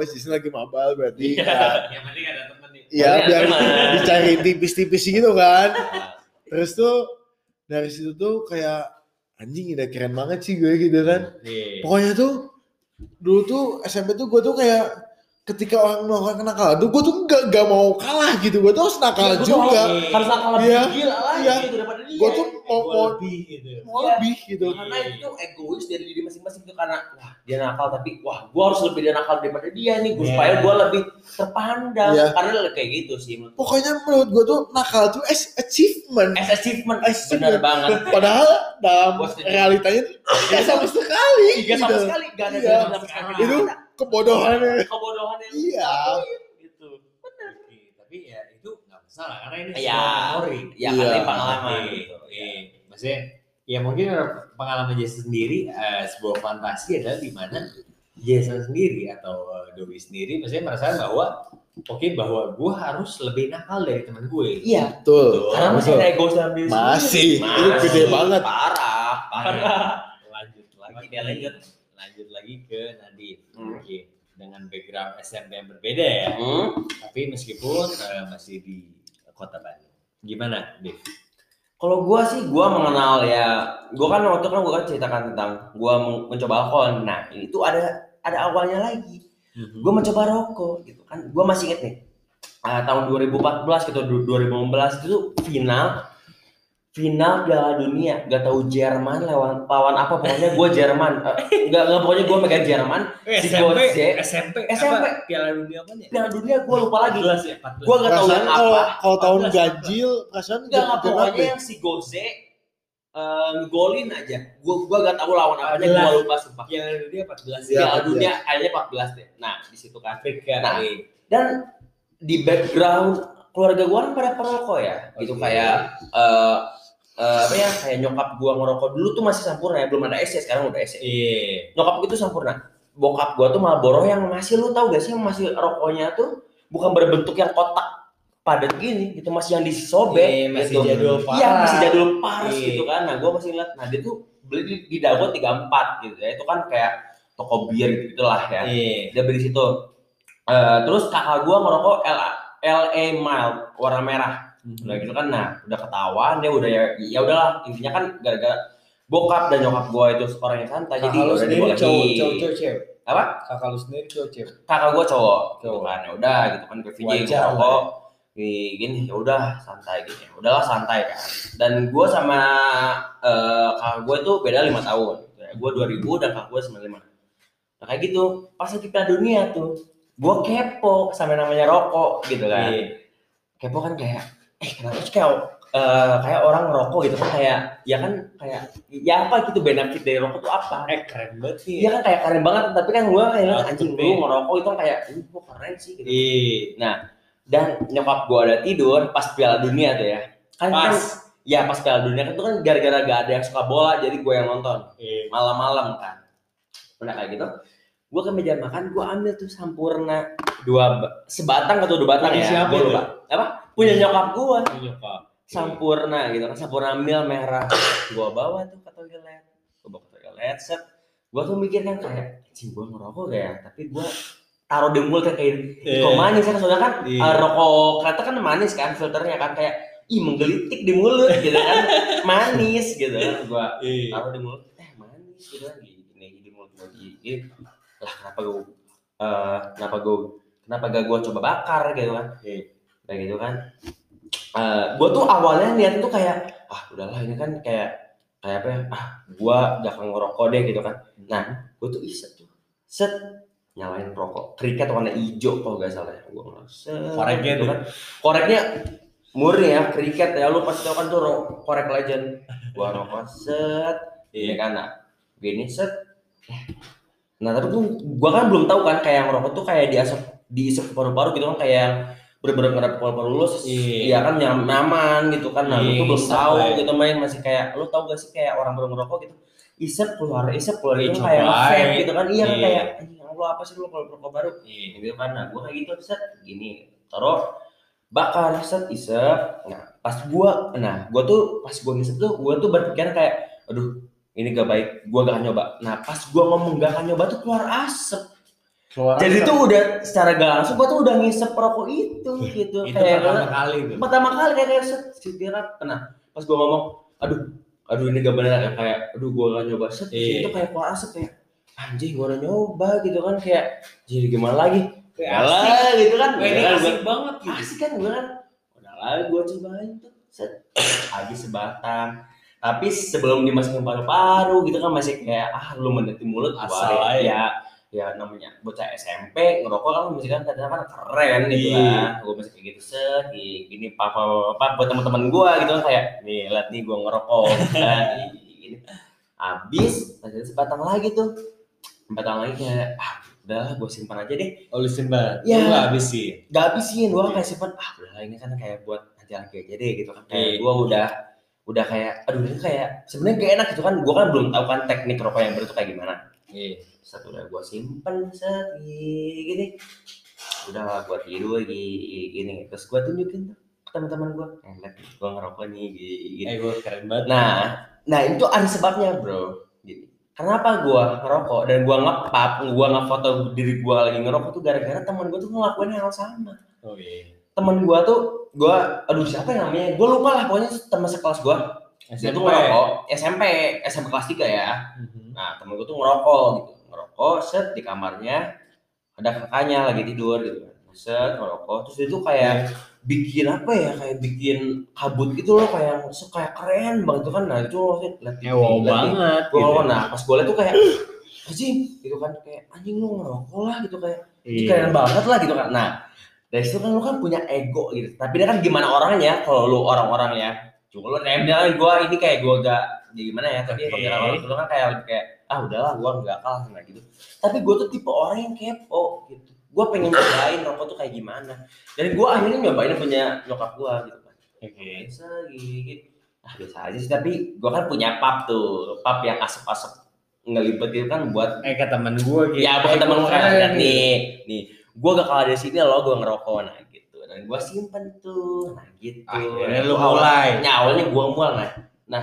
oh si Jason lagi mabal berarti. Ya, Yang penting ada temen nih. ya Ada biar dicari tipis-tipis gitu kan. Terus tuh dari situ tuh kayak anjing udah keren banget sih gue gitu kan. Iya. pokoknya tuh dulu tuh SMP tuh gue tuh kayak ketika orang melakukan kenakalan tuh gue tuh gak, gak mau kalah gitu gue tuh harus Gua tuh juga harus- Harus nakal lebih Iya. gila lagi Iya. gitu daripada dia. gue tuh mau mau, lebih gitu. mau Iya. lebih gitu karena itu egois dari diri masing-masing tuh karena wah dia nakal tapi wah gua harus lebih dia nakal daripada dia nih gua Iya. supaya gua lebih terpandang Iya. karena kayak gitu sih menurut pokoknya menurut gue tuh nakal tuh as achievement as achievement Achievement. bener banget padahal dalam realitanya tuh gak sama sekali tiga sama gitu. sekali gak ada Iya. sama sekali itu kebodohannya kebodohan yang Iya. gitu Oke, tapi ya itu nggak masalah karena ini Iya. sebuah memori. ya karena Iya. ini pengalaman Iya, gitu iya. Maksudnya ya mungkin pengalaman Jason sendiri eh, sebuah fantasi adalah di mana Jason sendiri atau eh, Doi sendiri maksudnya merasakan bahwa oke bahwa gue harus lebih nakal dari teman gue. iya betul karena masih betul. dalam diri Masih. sendiri. Itu gede banget. parah parah Lanjut lagi, Oke, lanjut. Lagi ke Nadine. Hmm. Oke, dengan background SMP yang berbeda ya. Hmm. Tapi meskipun eh, masih di kota Bandung. Gimana, Dev? Kalau gua sih gua mengenal ya, gua kan waktu kan gua kan ceritakan tentang gua men- mencoba alkohol. Nah, ini tuh ada ada awalnya lagi. Hmm. Gua mencoba rokok gitu kan. Gua masih inget nih. ah, tahun 2014 gitu du- 2015 itu final final Piala Dunia gak tahu Jerman lawan lawan apa pokoknya gua Jerman Eh, nggak nggak pokoknya gua megang Jerman Si SMP, Gojek. SMP, SMP. apa? Piala Dunia apa nih? Piala Dunia gua lupa lagi 14 ya, 14. Gua nggak tahu Perasaan yang kalau apa. kalau tahun 14, ganjil perasaan enggak genap pokoknya yang si Goze eh, ngegolin aja. Gua gua gak tahu lawan apanya, 14. gua lupa sumpah. Piala Dunia 14 Iya, Piala 14. dunia akhirnya 14 deh. Nah, di situ kan. Afrika. Nah, nih. Dan di background keluarga gua kan pada perokok ya. Gitu kayak eh eh, apa ya? Kayak nyokap gua ngerokok dulu tuh masih sempurna ya, belum ada S ya, sekarang udah S ya. Iya. Nyokap itu sempurna. Bokap gua tuh Marlboro yang masih lu tau gak sih yang masih rokoknya tuh bukan berbentuk yang kotak. padat gini gitu masih yang disobek Iya, masih gitu. jadul Iya parah. masih jadul paras Iya. gitu kan. Nah gue masih ngeliat, nah dia tuh beli di, di Dago 34 gitu ya. Itu kan kayak toko bir gitu gitulah ya. Iya. Dia beli situ. Eh, terus kakak gue ngerokok LA, LA Mild warna merah. Udah gitu kan, nah udah ketahuan dia udah ya, ya udahlah intinya kan gara-gara bokap dan nyokap gue itu orang yang santai jadi Kakak lu udah sendiri cowok, cowok, cowok, cewek. Apa? Kakak lu sendiri cowok, cewek. Kakak gue cowok, gitu Cowok. kan. Ya udah gitu kan PVJ lah ngerokok. Gini, gini ya udah santai gitu ya. Udahlah santai kan. Dan gue sama eh, kakak gue itu beda lima tahun. Ya, gue 2000 dan kakak gue 95. Nah kayak gitu, pas lagi Piala Dunia tuh, gue kepo sama namanya rokok gitu kan. Iya. Kepo kan kayak, eh kenapa sih kayak eh, kayak orang ngerokok gitu kan kayak, ya kan kayak, ya apa gitu benefit dari rokok tuh apa? Eh keren banget sih. Iya kan kayak keren banget, tapi kan gue kayak Takut anjing lu ngerokok itu kan kayak, uh, gue keren sih gitu. Iya. Dan nyokap gue ada tidur pas Piala Dunia tuh ya. Kan, kan Pas. ya pas Piala Dunia kan itu kan gara-gara gak ada yang suka bola, jadi gue yang nonton Iya. malam-malam kan. Udah kayak gitu, gue ke meja makan, gue ambil tuh sampurna dua ba- sebatang atau dua batang Punya ya. siapa Gua lupa. Apa? Punya nyokap gue. Pak. Sampurna gitu kan, sampurna mil merah. Gue bawa tuh ke toilet, gue bawa ke toilet, set. Gue tuh mikir kan kayak, cing gue ngerokok gak ya? Tapi gue taruh di mulut kayak Iya. kok manis kan soalnya kan Iya. eh, rokok kereta kan manis kan filternya kan kayak ih menggelitik di mulut gitu kan manis gitu kan gua Iya. taruh di mulut eh manis gitu kan gini di mulut gua gini lah kenapa gua eh, kenapa gua kenapa gak gua coba bakar gitu kan? Iya. kayak gitu kan. Eh, gua tuh awalnya lihat tuh kayak ah udahlah ini kan kayak kayak apa ya? Ah gua gak akan ngerokok deh gitu kan. Nah gua tuh isep tuh. Set nyalain rokok. Kriket warna hijau kalau gak salah ya. Gua ngerasa Koreknya tuh. kan. Koreknya murni ya kriket ya. Lu pasti tau kan tuh korek legend. Gua rokok set. Iya. kan nah gini set nah tapi tuh gua kan belum tahu kan kayak ngerokok tuh kayak diasap ke paru-paru gitu kan kayak bener-bener ngerap paru-paru lu Iya. ya kan nyam- nyaman gitu kan. Nah lu Iya, tuh belum isep tahu gitu main masih kayak lu tau gak sih kayak orang baru ngerokok gitu isep keluar isep keluar Iya, itu kayak vape gitu kan. Iya kan Iya. kayak lu apa sih lu kalau rokok baru? Iya. gitu kan. Nah gua kayak gitu set gini taruh bakar set isep. Nah pas gua nah gua tuh pas gua ngisep tuh gua tuh berpikiran kayak aduh ini gak baik. Gua gak akan nyoba. Nah pas gua ngomong gak akan nyoba tuh keluar asap. Keluar jadi asap. tuh udah secara gak langsung gua tuh udah ngisep rokok itu gitu. Itu kayak pertama kali tuh. pertama kali kayak kayak set sitirat nah pas gua ngomong aduh aduh ini gak bener. Kayak, kayak aduh gua gak nyoba. Set Iya. itu kayak keluar asap kayak anjing gua udah nyoba gitu kan. Kayak jadi gimana lagi? Asik. gitu kan. Ini asik banget gitu. asik kan gue kan. Udah lah gue cobain tuh. Set habis sebatang tapi sebelum dimasukin paru-paru gitu kan masih kayak ah lu mendet di mulut Asal aja. ya ya namanya bocah SMP ngerokok kan masih kan kadang kan keren gitu Iya. kan gue masih kayak gitu set gini, papa papa buat teman-teman gue gitu kan kayak nih lihat nih gue ngerokok kan gini habis ada sebatang lagi tuh sebatang lagi kayak ah udah gue simpan aja deh Oh, lu simpan. Lu nggak habisin. gak habisin gue kayak simpan ah udah ini kan kayak buat nanti lagi aja deh gitu kan kayak Iya. gue udah udah kayak aduh ini kayak sebenarnya gak enak gitu kan gue kan belum tahu kan teknik rokok yang baru itu kayak gimana Iya. satu udah gue simpen set gini udah gue tidur lagi gini terus gue tunjukin tuh ke teman-teman gue eh lihat gue ngerokok nih gini Eh, gue keren banget. nah nah itu ada sebabnya bro Gini. kenapa gue ngerokok dan gue ngepap gue ngefoto diri gue lagi ngerokok tuh gara-gara teman gue tuh ngelakuin hal sama Oh iya. Temen gua tuh gua aduh siapa yang namanya? Gua lupa lah pokoknya teman sekelas gua. Dia tuh ngerokok SMP SMP kelas 3 ya. Mhm. nah temen gua tuh ngerokok gitu. Ngerokok set di kamarnya ada kakaknya lagi tidur gitu kan. Set ngerokok. Terus dia tuh kayak bikin apa ya? Kayak bikin kabut gitu loh kayak kayak keren banget tuh kan. Nah itu loh lihat Eh, wow banget. gua gitu. nah pas gua liat tuh kayak anjing gitu kan. Kayak anjing lu ngerokok lah gitu kayak. Iya. keren banget lah gitu kan. Nah, dari situ kan lu kan punya ego gitu. Tapi dia kan gimana orangnya kalau lu orang-orang ya. Cuma lu nempel gue ini kayak gue gak ya gimana ya. Tapi Oke. kalau lu kan kayak lebih kayak ah udahlah gue nggak kalah sama gitu. Tapi gue tuh tipe orang yang kepo gitu. Gue pengen nyobain rokok tuh kayak gimana. Dan gue akhirnya nyobain punya nyokap gue gitu kan. Oke. Biasa gitu. Ah biasa aja sih. Tapi gue kan punya pap tuh. Pap yang asap-asap ngelibet itu kan buat Eh, ke temen gue gitu. Ya bukan Eh, temen gua kan gitu. nih, nih, gue gak kalah dari sini loh, gue ngerokok. Nah gitu. Dan gue simpen tuh. Nah gitu. Akhirnya Nah, lu mulai. nah, awalnya gue mulai. Nah nah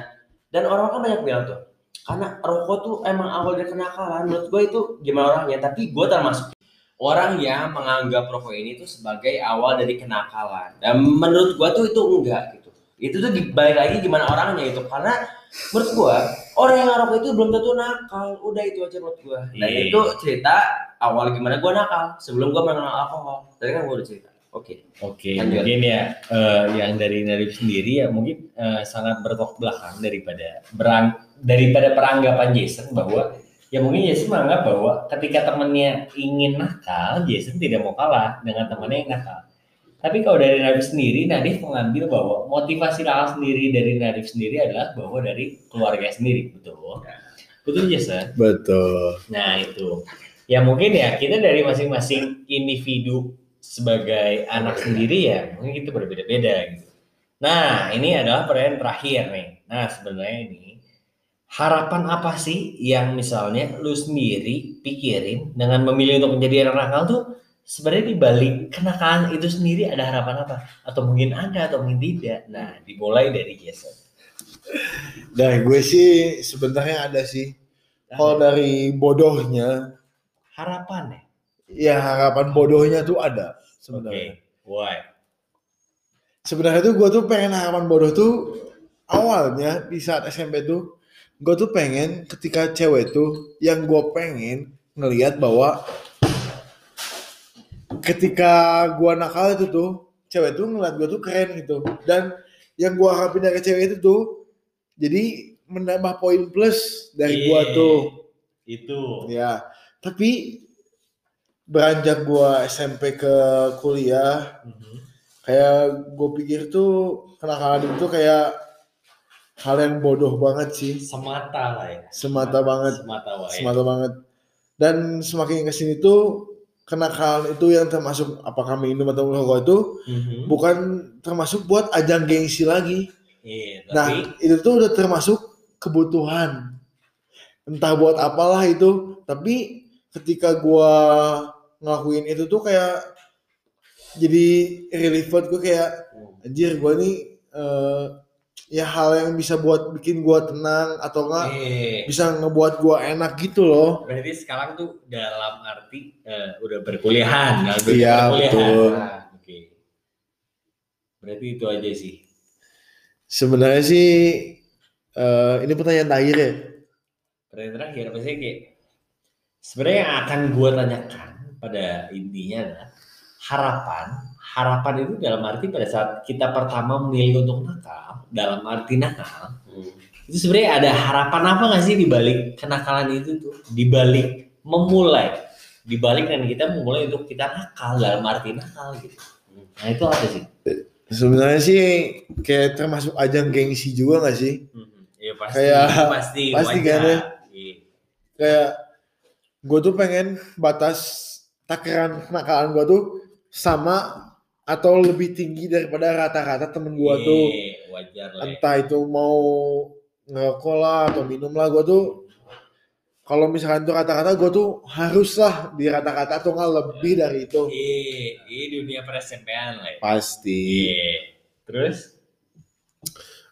dan orang kan banyak bilang tuh karena rokok tuh emang awal dari kenakalan. Menurut gue itu gimana orangnya? Tapi gue termasuk orang yang menganggap rokok ini tuh sebagai awal dari kenakalan. Dan menurut gue tuh itu enggak gitu. Itu tuh dibalik lagi gimana orangnya itu karena menurut gue orang yang ngerokok itu belum tentu nakal udah itu aja menurut gue dan Iya. itu cerita awal gimana gue nakal sebelum gue mengenal alkohol tadi kan gue udah cerita oke Oke, Lanjut. mungkin ya eh, yang dari Nadif sendiri ya mungkin eh, sangat bertolak belakang daripada berang, daripada peranggapan Jason bahwa ya mungkin Jason menganggap bahwa ketika temannya ingin nakal, Jason tidak mau kalah dengan temannya yang nakal. Tapi kalau dari Nadif sendiri, Nadif mengambil bahwa motivasi nakal sendiri dari Nadif sendiri adalah bahwa dari keluarga sendiri, betul? Betul Jason? Betul. Nah itu, ya mungkin ya kita dari masing-masing individu sebagai anak sendiri ya mungkin itu berbeda-beda gitu. Nah ini adalah pertanyaan terakhir nih. Nah sebenarnya ini harapan apa sih yang misalnya lu sendiri pikirin dengan memilih untuk menjadi anak nakal tuh sebenarnya di balik kenakalan itu sendiri ada harapan apa? Atau mungkin ada atau mungkin tidak. Nah dimulai dari Jason. Dari gue sih sebenarnya ada sih. Kalau dari bodohnya, Harapan ya. ya harapan bodohnya tuh ada sebenarnya. Why? Sebenarnya tuh gue tuh pengen harapan bodoh tuh awalnya di saat SMP tuh gue tuh pengen ketika cewek tuh yang gue pengen ngelihat bahwa ketika gue nakal itu tuh cewek tuh ngeliat gue tuh keren gitu dan yang gue harapin dari cewek itu tuh jadi menambah poin plus dari gue Iya. tuh Itu. ya tapi beranjak gue SMP ke kuliah Mhm. kayak gue pikir tuh kenakalan itu kayak hal yang bodoh banget sih semata lah ya semata banget semata semata banget dan semakin ke sini tuh kenakalan itu yang termasuk apakah minum atau merokok itu Mhm. bukan termasuk buat ajang gengsi lagi. Iya, nah tapi itu tuh udah termasuk kebutuhan. Entah buat apalah itu tapi ketika gua ngelakuin itu tuh kayak jadi relief buat gue kayak anjir gua nih eh, ya hal yang bisa buat bikin gua tenang atau enggak eh, bisa ngebuat gua enak gitu loh. Berarti sekarang tuh dalam arti eh, udah berkuliahan dalam dunia Iya, betul. Nah, oke. Berarti itu aja sih. Sebenarnya sih eh, ini pertanyaan terakhir ya. Pertanyaan terakhir apa sih kayak sebenarnya yang akan gue tanyakan pada intinya adalah harapan harapan itu dalam arti pada saat kita pertama memilih untuk nakal dalam arti nakal Hmm. itu sebenarnya ada harapan apa nggak sih di balik kenakalan itu tuh? Di balik memulai. Di balik dan kita memulai untuk kita nakal dalam arti nakal gitu. Nah itu apa sih? Sebenarnya sih kayak termasuk ajang gengsi juga gak sih? Ya pasti. Kayak- pasti pasti kan ya. Iya. kayak gue tuh pengen batas takaran kenakalan gue tuh sama atau lebih tinggi daripada rata-rata temen gue tuh Iya, wajar lah ya. entah itu mau ngerokok lah atau minum lah gue tuh kalau misalkan tuh kata-kata gue tuh haruslah di rata-kata atau nggak lebih dari itu Iya, ini dunia per-SMP-an lah ya. pasti Iya. Terus?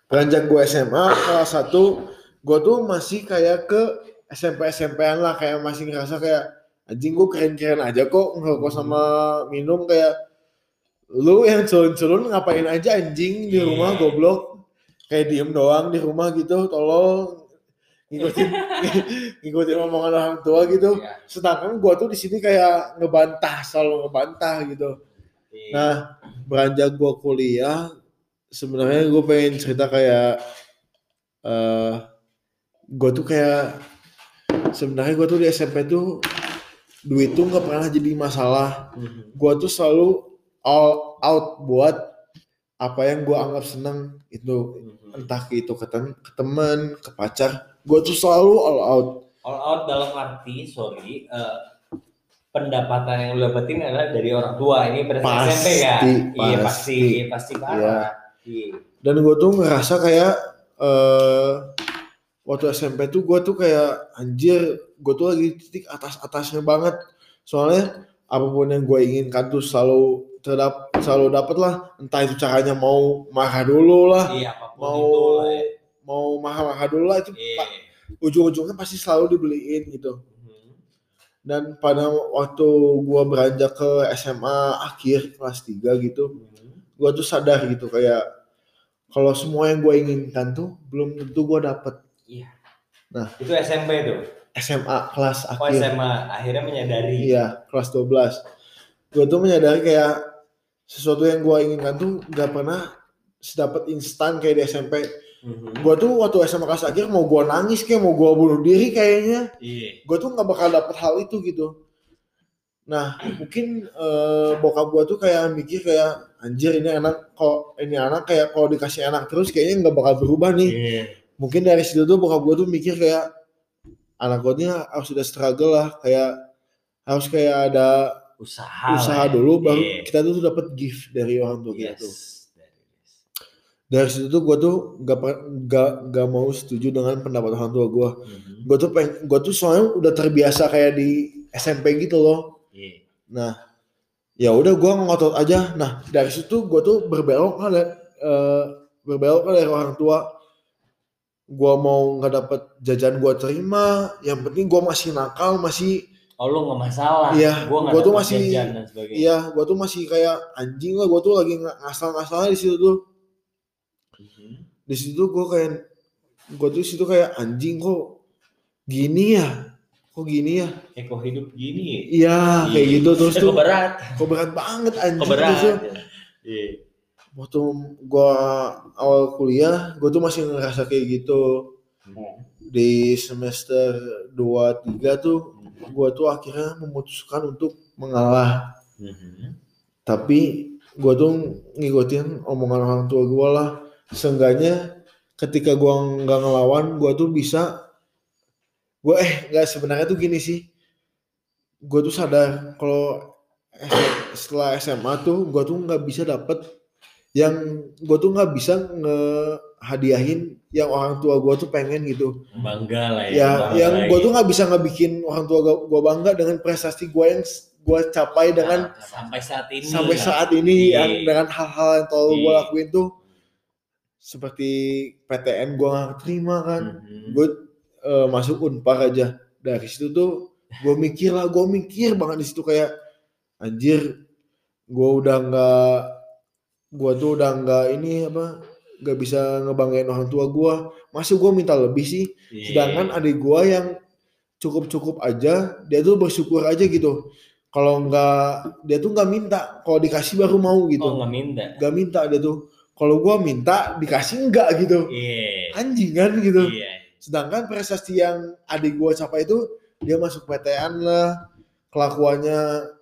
beranjak gue SMA kelas satu gue tuh masih kayak ke SMP SMP-an lah kayak masih ngerasa kayak anjing gue keren-keren aja kok ngerokok sama minum kayak lu yang culun-culun ngapain aja anjing di Iya. rumah goblok kayak diem doang di rumah gitu tolong ngikutin ngikutin omongan orang tua gitu Iya. sedangkan gue tuh di sini kayak ngebantah selalu ngebantah gitu Iya. Nah, beranjak gue kuliah, sebenarnya gue pengen cerita kayak, eh gue tuh kayak, sebenarnya gue tuh di SMP tuh, duit tuh nggak pernah jadi masalah. Mhm. Gue tuh selalu all out buat apa yang gue anggap seneng itu, Mhm. entah itu ke, ke teman, ke pacar, gue tuh selalu all out. All out dalam arti, sorry, eh, pendapatan yang lu dapetin adalah dari orang tua. Ini pada Pasti, SMP kan? Iya, pasti, pasti. pasti parah. Iya. dan gue tuh ngerasa kayak eh waktu SMP tuh gue tuh kayak anjir gue tuh lagi titik atas atasnya banget soalnya apa pun yang gue inginkan tuh selalu terdap selalu dapet lah entah itu caranya mau marah dulu lah Iya, Mau- itu lah ya. mau marah-marah dulu lah itu Iya. ujung-ujungnya pasti selalu dibeliin gitu Mhm. dan pada waktu gua beranjak ke SMA akhir kelas 3 gitu Mhm. gua tuh sadar gitu kayak kalau semua yang gua inginkan tuh belum tentu gua dapet Itu SMP tuh. SMA kelas Oh akhir SMA akhirnya menyadari. iya kelas 12 gua tuh menyadari kayak sesuatu yang gua inginkan tuh gak pernah sedapat instan kayak di SMP Mhm. gua tuh waktu SMA kelas akhir mau gua nangis kayak mau gua bunuh diri kayaknya Iya. gue tuh nggak bakal dapet hal itu gitu nah mungkin eh, bokap gue tuh kayak mikir kayak anjir ini anak kok ini anak kayak kalau dikasih anak terus kayaknya nggak bakal berubah nih Iya. mungkin dari situ tuh bokap gue tuh mikir kayak anak gue ini harus sudah struggle lah kayak harus kayak ada Usaha. usaha ya. dulu baru Iya. kita tuh dapat gift dari orang tua kita Yes. tuh dari situ tuh gue tuh gak, gak, gak mau setuju dengan pendapat orang tua gue Mhm. gue tuh peng, gue tuh soalnya udah terbiasa kayak di SMP gitu loh Iya. nah ya udah gue ngotot aja nah dari situ gue tuh berbelok kan dari- eh, berbelok kan dari orang tua gue mau nggak dapet jajan gue terima yang penting gue masih nakal masih Oh lu nggak masalah. Iya, Gua nggak gua tuh masih- iya gue tuh masih kayak anjing lah gue tuh lagi ng- ngasal-ngasalnya di situ tuh Mhm. di situ gue kayak gue tuh di situ kayak anjing kok gini ya kok gini ya Eh kok hidup gini ya? iya kayak Iya. gitu terus Eh, tuh kok berat. kok berat banget anjing Kok berat. terus tuh. Iya. waktu gua awal kuliah gua tuh masih ngerasa kayak gitu di semester 2 3 tuh gua tuh akhirnya memutuskan untuk mengalah. Mhm. tapi gua tuh ngikutin omongan orang tua gua lah. Seenggaknya ketika gua nggak ngelawan gua tuh bisa gua eh nggak sebenarnya tuh gini sih. Gua tuh sadar kalau setelah SMA tuh gua tuh nggak bisa dapet yang gua tuh nggak bisa ngehadiahin yang orang tua gua tuh pengen gitu Bangga lah ya. ya yang ya. tuh nggak bisa ngebikin orang tua gua, gua bangga dengan prestasi gua yang gua capai dengan Nah, sampai saat ini. sampai saat ini Iya. yang dengan hal-hal yang terlalu gue Iya. lakuin tuh seperti PTN gue gak terima kan Mhm. gue eh, masuk unpar aja dari situ tuh gue mikir lah gue mikir banget di situ kayak anjir gue udah nggak gue tuh udah nggak ini apa nggak bisa ngebanggain orang tua gue masih gue minta lebih sih. Iya. sedangkan adik gue yang cukup-cukup aja dia tuh bersyukur aja gitu. Kalau nggak dia tuh nggak minta. Kalau dikasih baru mau gitu. Oh nggak minta. nggak minta dia tuh. Kalau gua minta dikasih enggak gitu. Iya. anjing kan gitu. Iya. sedangkan prestasi yang adik gua capai itu dia masuk PTN lah. Kelakuannya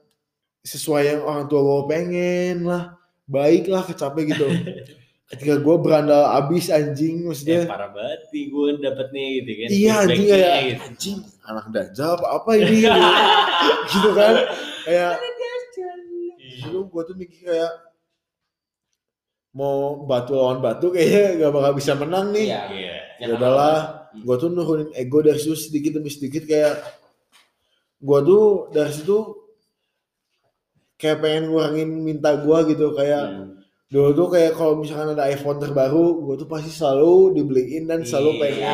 sesuai yang orang tua gua pengen lah. Baik lah kecapai gitu ketika gua berandal abis anjing Ya, maksudnya parah banget nih gue dapetnya gitu kan. iya anjing gitu. anjing anak dajal apa apa ini gitu, gitu kan kayak dulu gue tuh mikir kayak mau batu lawan batu kayaknya gak bakal bisa menang nih Iya. Iya. ya udahlah gue tuh nurunin ego dari situ sedikit demi sedikit kayak gue tuh dari situ kayak pengen ngurangin minta gue gitu kayak Hmm. Dulu tuh kayak kalau misalkan ada iPhone terbaru gue tuh pasti selalu dibeliin dan selalu Iya. pengen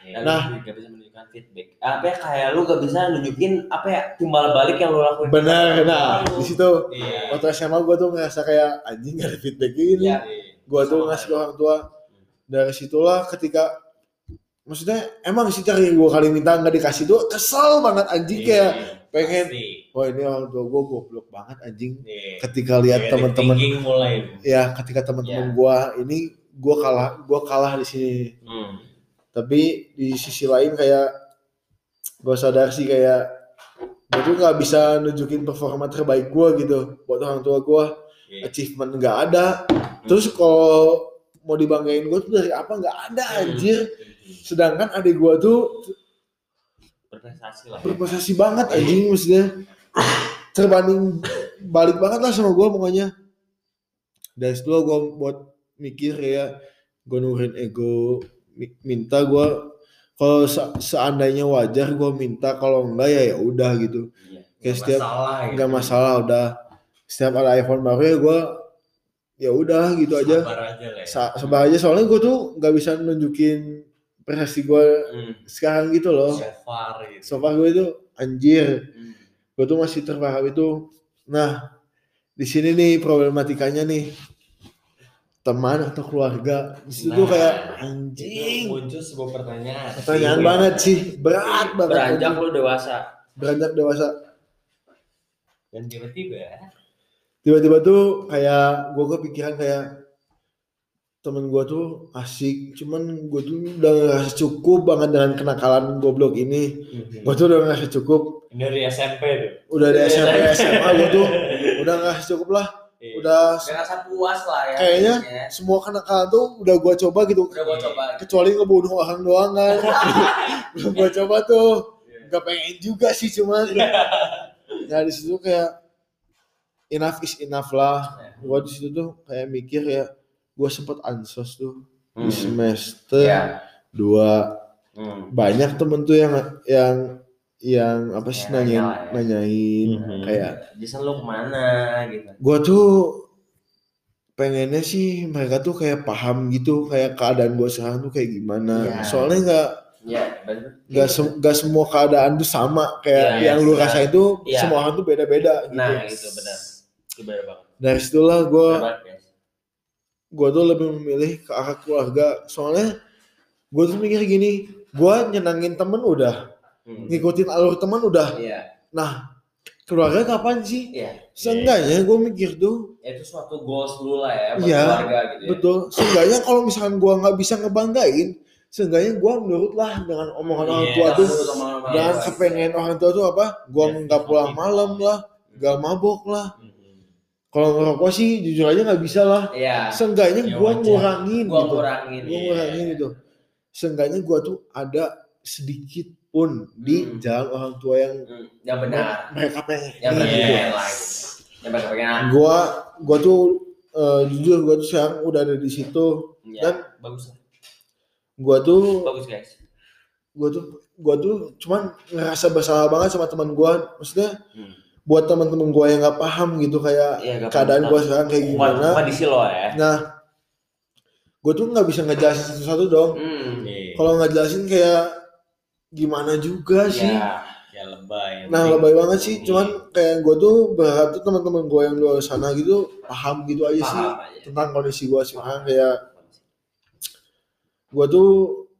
Iya. Nah. nah gak bisa menunjukkan feedback apa ya kayak lu gak bisa nunjukin apa ya timbal balik yang lu lakuin bener nah di situ Iya. waktu SMA gue tuh ngerasa kayak anjing gak ada feedback ini Iya. gue tuh ngasih ke orang tua dari situlah ketika maksudnya emang sih cari gue kali minta nggak dikasih tuh kesel banget anjing kayak Iya. Pengen Pasti. wah ini orang tua gue goblok banget anjing Iya. ketika lihat Negative teman-teman mulai. ya ketika teman-teman Iya. gue ini gue kalah gue kalah di sini Hmm. tapi di sisi lain kayak gue sadar sih kayak gue tuh nggak bisa nunjukin performa terbaik gue gitu buat orang tua gue Iya. achievement nggak ada terus kalau mau dibanggain gue tuh dari apa nggak ada anjir sedangkan adik gue tuh berprestasi lah berprestasi banget anjing maksudnya terbanding balik banget lah sama gue pokoknya dari situ gue buat mikir kayak gue nurin ego mi- minta gue kalau se- seandainya wajar gue minta kalau enggak ya ya udah gitu Iya. Kayak setiap- masalah gitu. masalah udah setiap ada iPhone baru ya gue ya udah gitu aja Sabar aja lah ya. Sa- sabar aja soalnya gue tuh nggak bisa nunjukin prestasi gue Hmm. sekarang gitu loh. So far gitu. so far gue itu anjir. Hmm. gue tuh masih terperangkap itu. Nah di sini nih problematikanya nih. Teman atau keluarga. Di situ tuh Nah, kayak Itu anjing. muncul sebuah pertanyaan. pertanyaan banget sih. Berat banget Beranjak lu dewasa. beranjak dewasa. Dan tiba-tiba. Tiba-tiba tuh kayak gue kepikiran kayak temen gue tuh asik. Cuman gue tuh udah ngerasa cukup banget dengan kenakalan goblok ini. Gue tuh udah ngerasa cukup. Ini dari SMP tuh. udah di SMP SMA gue tuh udah ngerasa cukup lah. Iya. udah Ngerasa puas lah ya. Kayaknya semua kenakalan tuh udah gue coba gitu. Udah gua coba. kecuali ngebunuh orang doang kan. Belum gue coba tuh. Nggak pengen juga sih cuman ya di situ kayak enough is enough lah. Gue di situ tuh kayak mikir ya gue sempet ansos tuh di Hmm. semester Iya. dua Hmm. banyak temen tuh yang yang yang apa sih Ya, nanyain nanya lah ya. nanyain Mhm. kayak Jason lu ke mana gitu. gue tuh pengennya sih mereka tuh kayak paham gitu kayak keadaan gue sekarang tuh kayak gimana Iya. soalnya nggak Ya, bener. se- nggak semua keadaan tuh sama kayak Iya, yang lu iya. rasain tuh Iya. semua orang tuh beda-beda gitu Nah, itu benar. Itu benar banget. dari situlah gue. Gue tuh lebih memilih ke arah keluarga soalnya gue tuh mikir gini gue nyenangin temen udah Hmm. ngikutin alur teman udah Iya, nah keluarga kapan sih iya. seenggaknya gue mikir tuh Itu suatu goals dulu lah ya buat Iya, keluarga gitu ya. betul seenggaknya kalau misalkan gue nggak bisa ngebanggain seenggaknya gue nurut lah dengan omongan orang Iya, tua tuh menurut orang dengan tua. kepengen orang tua tuh apa gue Iya, nggak pulang malam lah nggak mabok lah Mhm. Kalau ngerokok sih jujur aja nggak bisa lah Iya. seenggaknya Ya, gue ngurangin Gua gitu ngurangin. gue Iya. ngurangin gitu seenggaknya gue tuh ada sedikit pun di Hmm. jalan orang tua yang Hmm, Yang benar. mereka pengen Yang benar Iya. gitu. Yang benar pengen. gue gue tuh eh, jujur gue tuh sekarang udah ada di situ Iya. Dan bagus. gue tuh Bagus, guys. gue tuh gue tuh cuman ngerasa bersalah banget sama teman gue maksudnya Hmm. Buat teman-teman gue yang nggak paham gitu kayak Iya, nggak keadaan gue sekarang kayak gimana kondisi lo ya. nah gue tuh nggak bisa ngejelasin satu-satu dong Hmm. Iya. kalau nggak jelasin kayak gimana juga sih Ya. ya lebay. nah penting. lebay banget sih Iya. cuman kayak gue tuh berharap tuh teman-teman gue yang luar sana gitu paham gitu aja sih Paham aja. tentang kondisi gue sekarang kayak gue tuh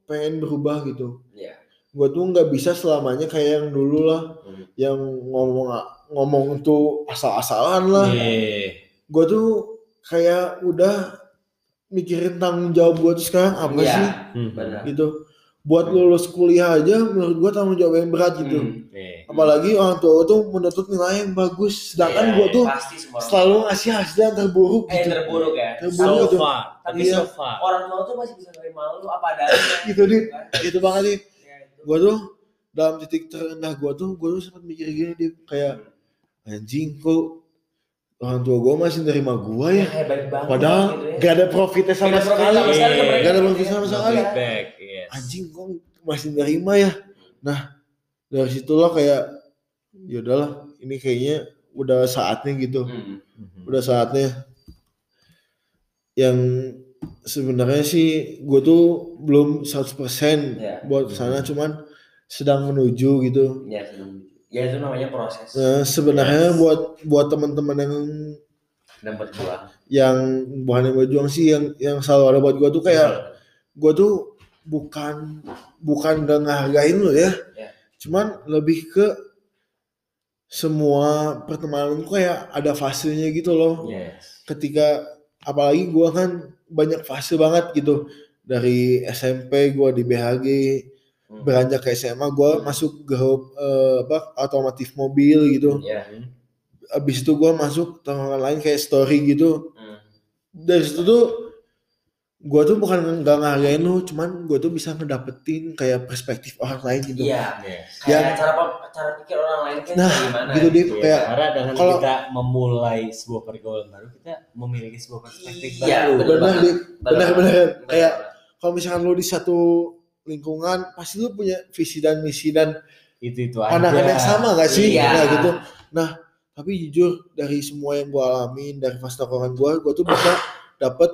pengen berubah gitu Iya. gue tuh nggak bisa selamanya kayak yang dulu lah Hmm. yang ngomong ngomong tuh asal-asalan lah Iya. gue tuh kayak udah mikirin tanggung jawab gue tuh sekarang apa Iya, sih. Benar. gitu buat lulus kuliah aja menurut gue tanggung jawab yang berat gitu Hmm. Iya. apalagi orang tua gue tuh menuntut nilai yang bagus sedangkan Iya, gue tuh selalu ngasih hasil yang terburuk eh gitu terburuk ya. Terburuk So gitu. far. Tapi Iya. so far. Orang tua tuh masih bisa nerima lu apa adanya. gitu nih kan? gitu banget nih itu. gue tuh dalam titik terendah gue tuh gue tuh sempat mikir gini dia kayak anjing kok orang tua gue masih nerima gue ya banget padahal gitu ya. gak ada profitnya sama Gak sekali sama sekali gak ada profit sama sekali. Yes. anjing kok masih nerima ya nah dari situlah kayak ya udahlah ini kayaknya udah saatnya gitu Hmm. Mhm. udah saatnya yang sebenarnya sih gue tuh belum 100% Ya. buat ke sana cuman sedang menuju gitu Ya, senang. Ya itu namanya proses nah, sebenarnya buat buat teman-teman yang dan berjuang. yang bukan yang berjuang sih yang yang selalu ada buat gue tuh kayak gue tuh bukan bukan gak ngehargain lo ya Ya. cuman lebih ke semua pertemanan tuh kayak ada fasenya gitu loh Yes. ketika apalagi gua kan banyak fase banget gitu dari SMP gua di BHG Hmm. beranjak ke SMA gua masuk grup eh, apa otomotif mobil gitu Ya. abis itu gua masuk tongkrongan lain kayak story gitu Hmm. dari situ tuh gua tuh bukan nggak ngehargain lu cuman gua tuh bisa ngedapetin kayak perspektif orang lain gitu Iya. Yes. Kayak cara cara pikir orang lain kan Nah, gimana? gitu deh Iya, kayak karena dengan kalau- kita memulai sebuah pergaulan baru kita memiliki sebuah perspektif Iya, baru. benar benar benar kayak kalau misalkan lu di satu lingkungan pasti lu punya visi dan misi dan Itu itu yang sama gak sih Iya. nah gitu nah tapi jujur dari semua yang gue alamin dari fase tongkrongan gue gue tuh bisa dapet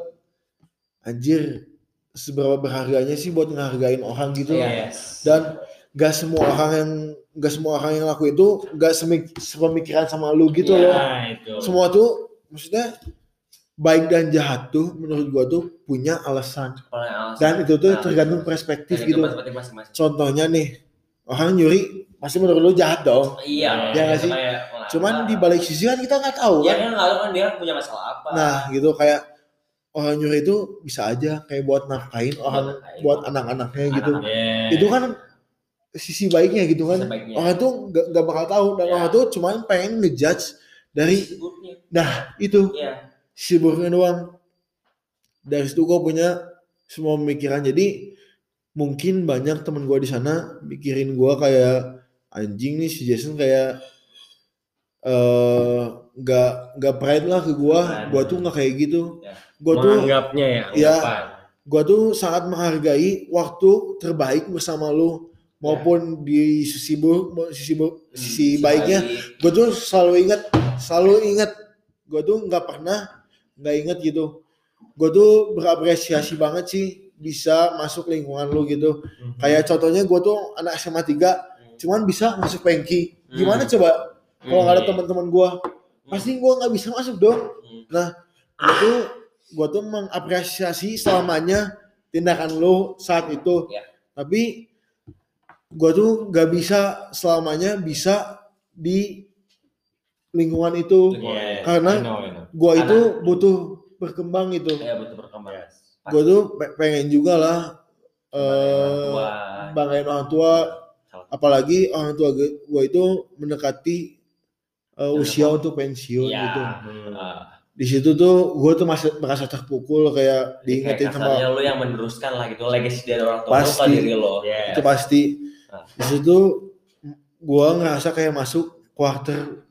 anjir seberapa berharganya sih buat ngehargain orang gitu Iya. Yes. dan gak semua orang yang gak semua orang yang laku itu gak semik, sepemikiran sama lu gitu Iya. loh Nah, itu. semua tuh maksudnya baik dan jahat tuh menurut gua tuh punya alasan alasan. dan itu tuh Nah, tergantung perspektif gitu perspektif masing-masing. contohnya nih orang nyuri pasti menurut lu jahat dong Iya. Ya nggak sih? kayak, cuman di balik sisi kan kita nggak tahu Ya kan kan nggak tahu kan dia punya masalah apa. nah gitu kayak orang nyuri itu bisa aja kayak buat nafkahin orang nafkahin. buat anak-anaknya gitu Anak-anak. Yeah. itu kan sisi baiknya gitu kan Sebaiknya. orang tuh gak, gak bakal tahu dan Ya. orang tuh cuman pengen ngejudge dari nah itu Iya. Si buruknya doang dari situ gue punya semua pemikiran jadi mungkin banyak temen gue di sana mikirin gue kayak anjing nih si Jason kayak eh nggak nggak pride lah ke gue Pride. gue tuh nggak kayak gitu Ya. gue tuh menganggapnya ya. Iya. anggapan. gue tuh sangat menghargai waktu terbaik bersama lu maupun di sisi buruk sisi buruk, Hmm, sisi baiknya gue tuh selalu ingat selalu ingat gue tuh nggak pernah nggak inget gitu gue tuh berapresiasi banget sih bisa masuk lingkungan lu gitu Mhm. kayak contohnya gue tuh anak SMA 3 cuman bisa masuk pengki gimana Hmm. coba kalau nggak ada Hmm. teman-teman gue pasti gue nggak bisa masuk dong Hmm. gue tuh gue tuh mengapresiasi selamanya tindakan lu saat itu Ya. tapi gue tuh gak bisa selamanya bisa di lingkungan itu Yeah, Karena- I know, I know. gue itu butuh berkembang gitu Ya betul berkembang. Yes. gue tuh pe- pengen juga lah tua. eh banggain orang tua Salah. apalagi orang tua gue itu mendekati eh, usia untuk pensiun Iya. gitu Hmm. Di situ tuh gue tuh masih merasa terpukul kayak kayak diingetin kasarnya sama lu yang meneruskan lah gitu legacy dari orang tua lu Pasti. diri lo. Yeah. itu pasti Ah. di situ gue ngerasa kayak masuk quarter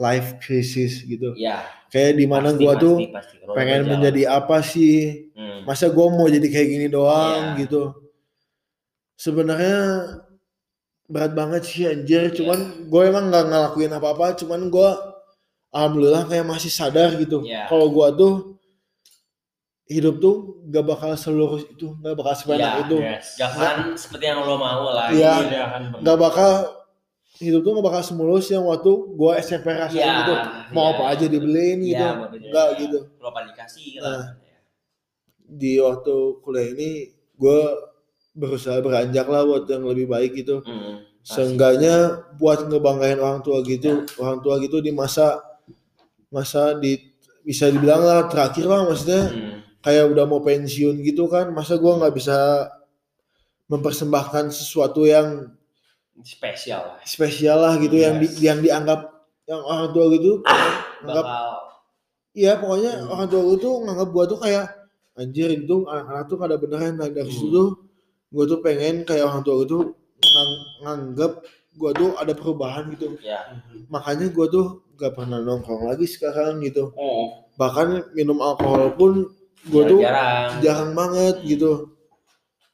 life crisis gitu Iya. kayak di mana pasti, gue pasti, tuh pasti. Roda pengen berjalan. menjadi apa sih Hmm. masa gue mau jadi kayak gini doang Iya. gitu sebenarnya berat banget sih anjir cuman gue emang nggak ngelakuin apa-apa cuman gue alhamdulillah kayak masih sadar gitu Iya. kalau gue tuh hidup tuh gak bakal seluruh itu gak bakal sebanyak Iya, itu Yes. Jangan seperti yang lo mau lah. Iya. Akan gak bakal hidup tuh gak bakal semulus yang waktu gue SMP rasain Iya, gitu mau iya. apa aja dibeliin Iya, gitu mau apa aja. Nggak gitu Lo apa dikasih Nah. lah. di waktu kuliah ini gue berusaha beranjak lah buat yang lebih baik gitu Hmm. Pasti. seenggaknya buat ngebanggain orang tua gitu orang tua gitu di masa masa di bisa dibilang lah terakhir lah maksudnya Hmm. kayak udah mau pensiun gitu kan masa gua nggak bisa mempersembahkan sesuatu yang Spesial lah. spesial lah gitu yang di, Yes. yang dianggap yang orang tua gitu anggap Bakal iya pokoknya Hmm. orang tua gue tuh nganggap gua tuh kayak anjir itu anak-anak tuh kada beneran nah, dari Hmm. situ tuh gua tuh pengen kayak orang tua gue tuh ngang- nganggap gua tuh ada perubahan gitu ya. makanya gua tuh gak pernah nongkrong lagi sekarang gitu Oh. bahkan minum alkohol pun gua tuh jarang. jarang banget gitu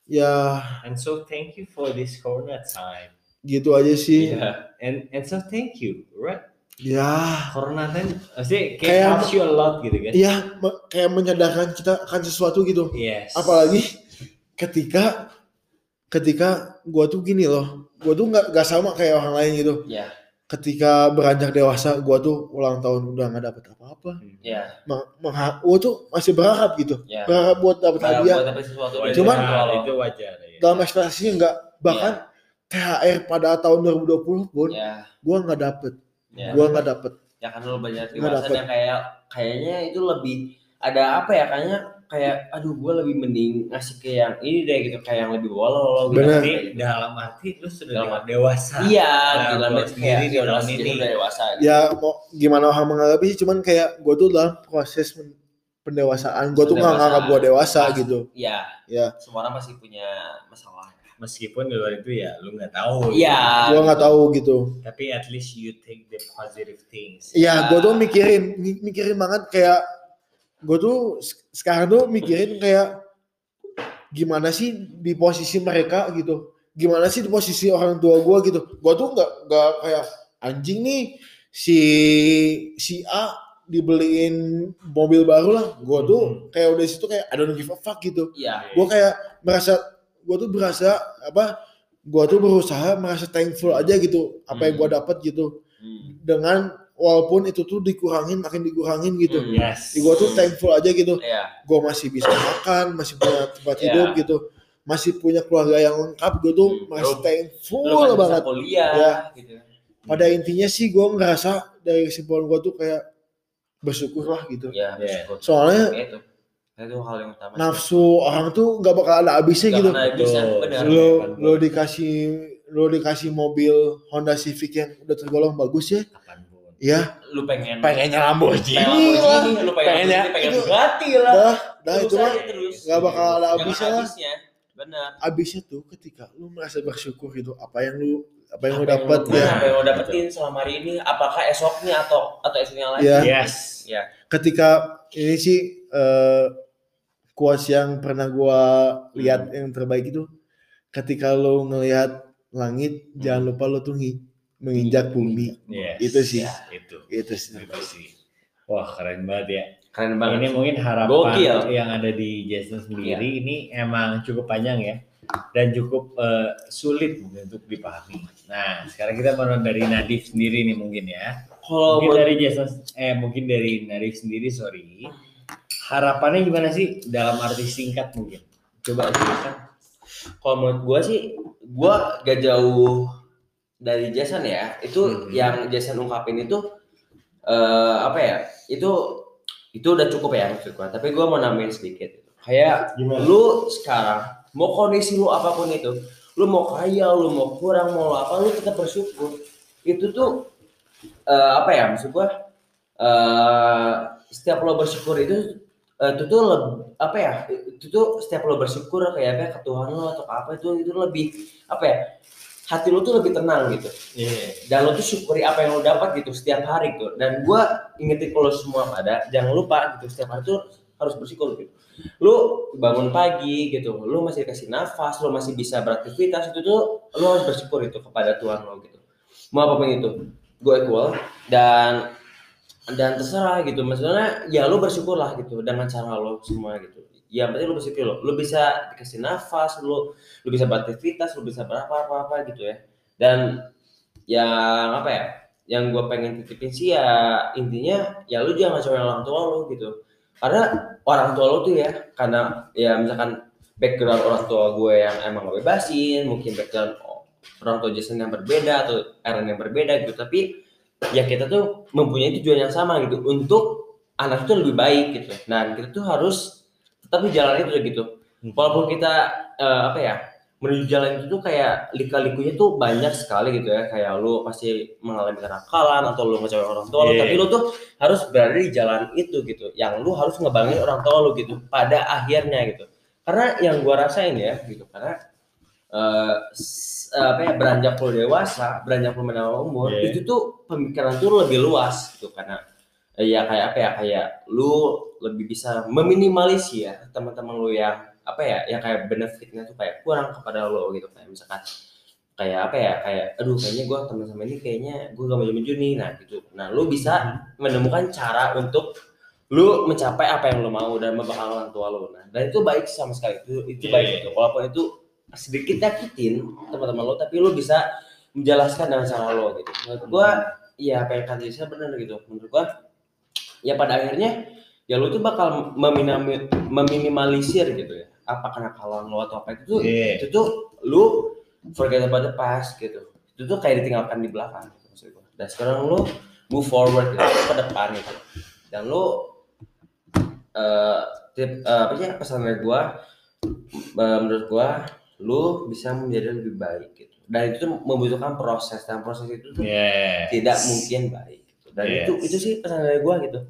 ya And so thank you for this corona time. Gitu aja sih Iya. And and so thank you, right? ya Corona kan pasti Kayak- kayak helps you a lot gitu kan. Iya, me- kayak menyadarkan kita akan sesuatu gitu. Yes. Apalagi ketika ketika gua tuh gini loh, gua tuh nggak nggak sama kayak orang lain gitu. Ya. Ketika beranjak dewasa, gua tuh ulang tahun udah nggak dapet apa-apa. Ya. Meng- mengha- gua tuh masih berharap gitu, Ya. berharap buat dapet hadiah. Cuman- itu wajar ya. Dalam ekspektasinya nggak, bahkan THR pada tahun 2020 pun ya. gua nggak dapet, Ya. gua nggak dapet. ya kan lo banyak dapet. yang kayak kayaknya itu lebih ada apa ya kayaknya kayak aduh gue lebih mending ngasih ke yang ini deh gitu kayak yang lebih walau gitu Bener. Tapi dalam arti lu sudah Dalam dewasa. iya Nah, dalam arti sendiri ya udah dalam ini. udah dewasa gitu. Ya mau gimana orang menganggapnya sih, cuman kayak gua tuh dalam proses pendewasaan, gua tuh nggak nganggap gua dewasa Pasti. gitu. Iya. Ya. Semua orang pasti punya masalah. Meskipun di luar itu ya lu nggak tahu. Iya. Gua nggak tahu gitu. Tapi at least you take the positive things. Iya, gue tuh mikirin, mi- mikirin banget kayak gue tuh se- sekarang tuh mikirin kayak gimana sih di posisi mereka gitu, gimana sih di posisi orang tua gue gitu. Gue tuh nggak nggak kayak anjing nih si si A dibeliin mobil baru lah gue tuh Hmm. kayak udah situ kayak I don't give a fuck gitu Iya. gue kayak merasa gue tuh berasa apa gue tuh berusaha merasa thankful aja gitu apa yang gue dapat gitu Hmm. dengan walaupun itu tuh dikurangin makin dikurangin gitu Hmm. Yes. gue tuh thankful aja gitu Iya. gue masih bisa makan masih punya tempat Iya. hidup gitu masih punya keluarga yang lengkap gue tuh Hmm. masih thankful Lu banget kuliah Ya. gitu. pada intinya sih gue ngerasa dari kesimpulan gue tuh kayak bersyukur lah gitu Ya, Iya. bersyukur. Soalnya- itu itu hal yang utama. nafsu orang tuh nggak bakal ada habisnya gitu lo lo dikasih lo dikasih mobil Honda Civic yang udah tergolong bagus ya Kapan pun. ya Lu pengen pengennya Lamborghini pengen lah Lamborghini, lu pengen pengennya Lamborghini, pengen. Bugatti lah. dah dah Terus itu mah nggak bakal ada habisnya habisnya. Benar. habisnya tuh ketika lu merasa bersyukur gitu apa yang lu apa yang lu Apa yang dapat lu- ya Apa yang lo dapetin selama hari ini? Apakah esoknya atau atau esoknya lagi? Ya. Yes. Ya. ketika ini sih eh quotes yang pernah gua lihat yang terbaik itu ketika lu ngelihat langit jangan lupa lu tuh ngi- menginjak bumi Yes. Itu sih. Ya, itu. itu sih Itu sih. Wah keren banget ya. Keren Ini banget. mungkin harapan Gokil. yang ada di Jason sendiri ini emang cukup panjang ya dan cukup eh, sulit mungkin untuk dipahami. Nah sekarang kita mau dari Nadif sendiri nih mungkin ya. Kalau Mungkin dari Jason eh mungkin dari Nadif sendiri sorry. Harapannya gimana sih dalam arti singkat mungkin? Coba silakan. kalau menurut gua sih gua gak jauh dari Jason ya itu Hmm. yang Jason ungkapin itu eh apa ya itu itu udah cukup ya maksud gua tapi gua mau nambahin sedikit kayak Gimana? lu sekarang mau kondisi lu apa pun itu lu mau kaya lu mau kurang mau apa lu tetap bersyukur itu tuh eh, apa ya maksud gua eh setiap lo bersyukur itu itu tuh leb- apa ya itu tuh setiap lo bersyukur kayak apa ke Tuhan lo atau apa itu itu lebih apa ya hati lo tuh lebih tenang gitu. Iya. dan lo tuh syukuri apa yang lo dapat gitu setiap hari tuh dan gua ingetin kalau semua pada jangan lupa gitu setiap hari tuh harus bersyukur gitu. Lu bangun pagi gitu lu masih dikasih nafas lu masih bisa beraktivitas itu tuh lu harus bersyukur itu kepada Tuhan lo gitu. Mau apa pun itu gue equal. Dan dan terserah gitu. Maksudnya ya lu bersyukurlah gitu dengan cara lo semua gitu. Ya berarti lu bersyukur lo. Lu bisa dikasih nafas lu lu bisa beraktivitas lu bisa berapa apa apa gitu ya. Dan yang apa ya yang gue pengen titipin sih ya intinya ya lu jangan cuma orang tua lu gitu. Karena orang tua lu tuh ya karena ya misalkan background orang tua gue yang emang ngebebasin mungkin background orang tua Jason yang berbeda atau Aaron yang berbeda gitu. Tapi ya kita tuh mempunyai tujuan yang sama gitu untuk anak itu lebih baik gitu. Dan kita tuh harus tetap di jalan itu gitu. Walaupun kita eh, apa ya menuju jalan itu tuh kayak lika-likunya tuh banyak sekali gitu ya. Kayak lu pasti mengalami kenakalan atau lu ngecewain orang tua lu Iya. tapi lu tuh harus berada di jalan itu gitu. Yang lu harus ngebangin orang tua lu gitu pada akhirnya gitu. Karena yang gua rasain ya gitu karena eh, s- apa ya beranjak lu dewasa beranjak lu menambah umur Iya. itu tuh pemikiran tuh lebih luas gitu karena eh, ya kayak apa ya kayak lu lebih bisa meminimalisir ya teman-teman lu yang apa ya yang kayak benefitnya tuh kayak kurang kepada lo gitu kayak misalkan kayak apa ya kayak aduh kayaknya gue teman sama ini kayaknya gue gak maju-maju nih nah gitu nah lu bisa menemukan cara untuk lu mencapai apa yang lu mau dan membakar orang tua lu nah dan itu baik sama sekali itu itu Iya, baik iya. itu walaupun itu sedikit nyakitin teman-teman lo tapi lu bisa menjelaskan dengan cara lo gitu. Menurut gua ya apa yang kata Lisa benar gitu. Menurut gua ya pada akhirnya ya lu tuh bakal meminami- meminimalisir gitu ya apa kenakalan lo atau apa. Itu tuh Iya. itu tuh lu forget about the past gitu. Itu tuh kayak ditinggalkan di belakang gitu maksud gua. Dan sekarang lu move forward gitu ke depan gitu. Dan lu eh tip eh, apa sih pesan dari gua eh, menurut gua lu bisa menjadi lebih baik gitu dan itu tuh membutuhkan proses dan proses itu tuh Yes. tidak mungkin baik gitu. dan Yes. itu itu sih pesan dari gua gitu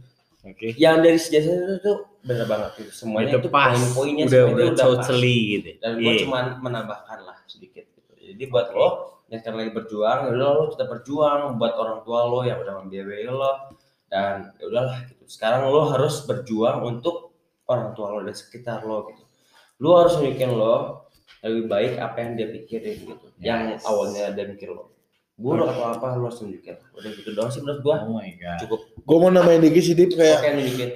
Oke. yang dari sejasa itu tuh bener banget gitu semuanya itu itu, pas. poin-poinnya Udah udah udah pas totally gitu. dan gue Iya. cuman menambahkan lah sedikit gitu. jadi buat lo yang sekarang lagi berjuang ya udah lo tetap berjuang buat orang tua lo yang udah membiayai lo dan ya udahlah gitu sekarang lo harus berjuang untuk orang tua lo dan sekitar lo gitu lo harus nunjukin lo lebih baik apa yang dia pikirin gitu yang Yes. awalnya dia mikir lo Gue udah kata apa lu harus nunjukin. Udah gitu doang sih menurut gua. Oh my god. Cukup. Gue mau nambahin dikit sih Dip kayak Oke nunjukin.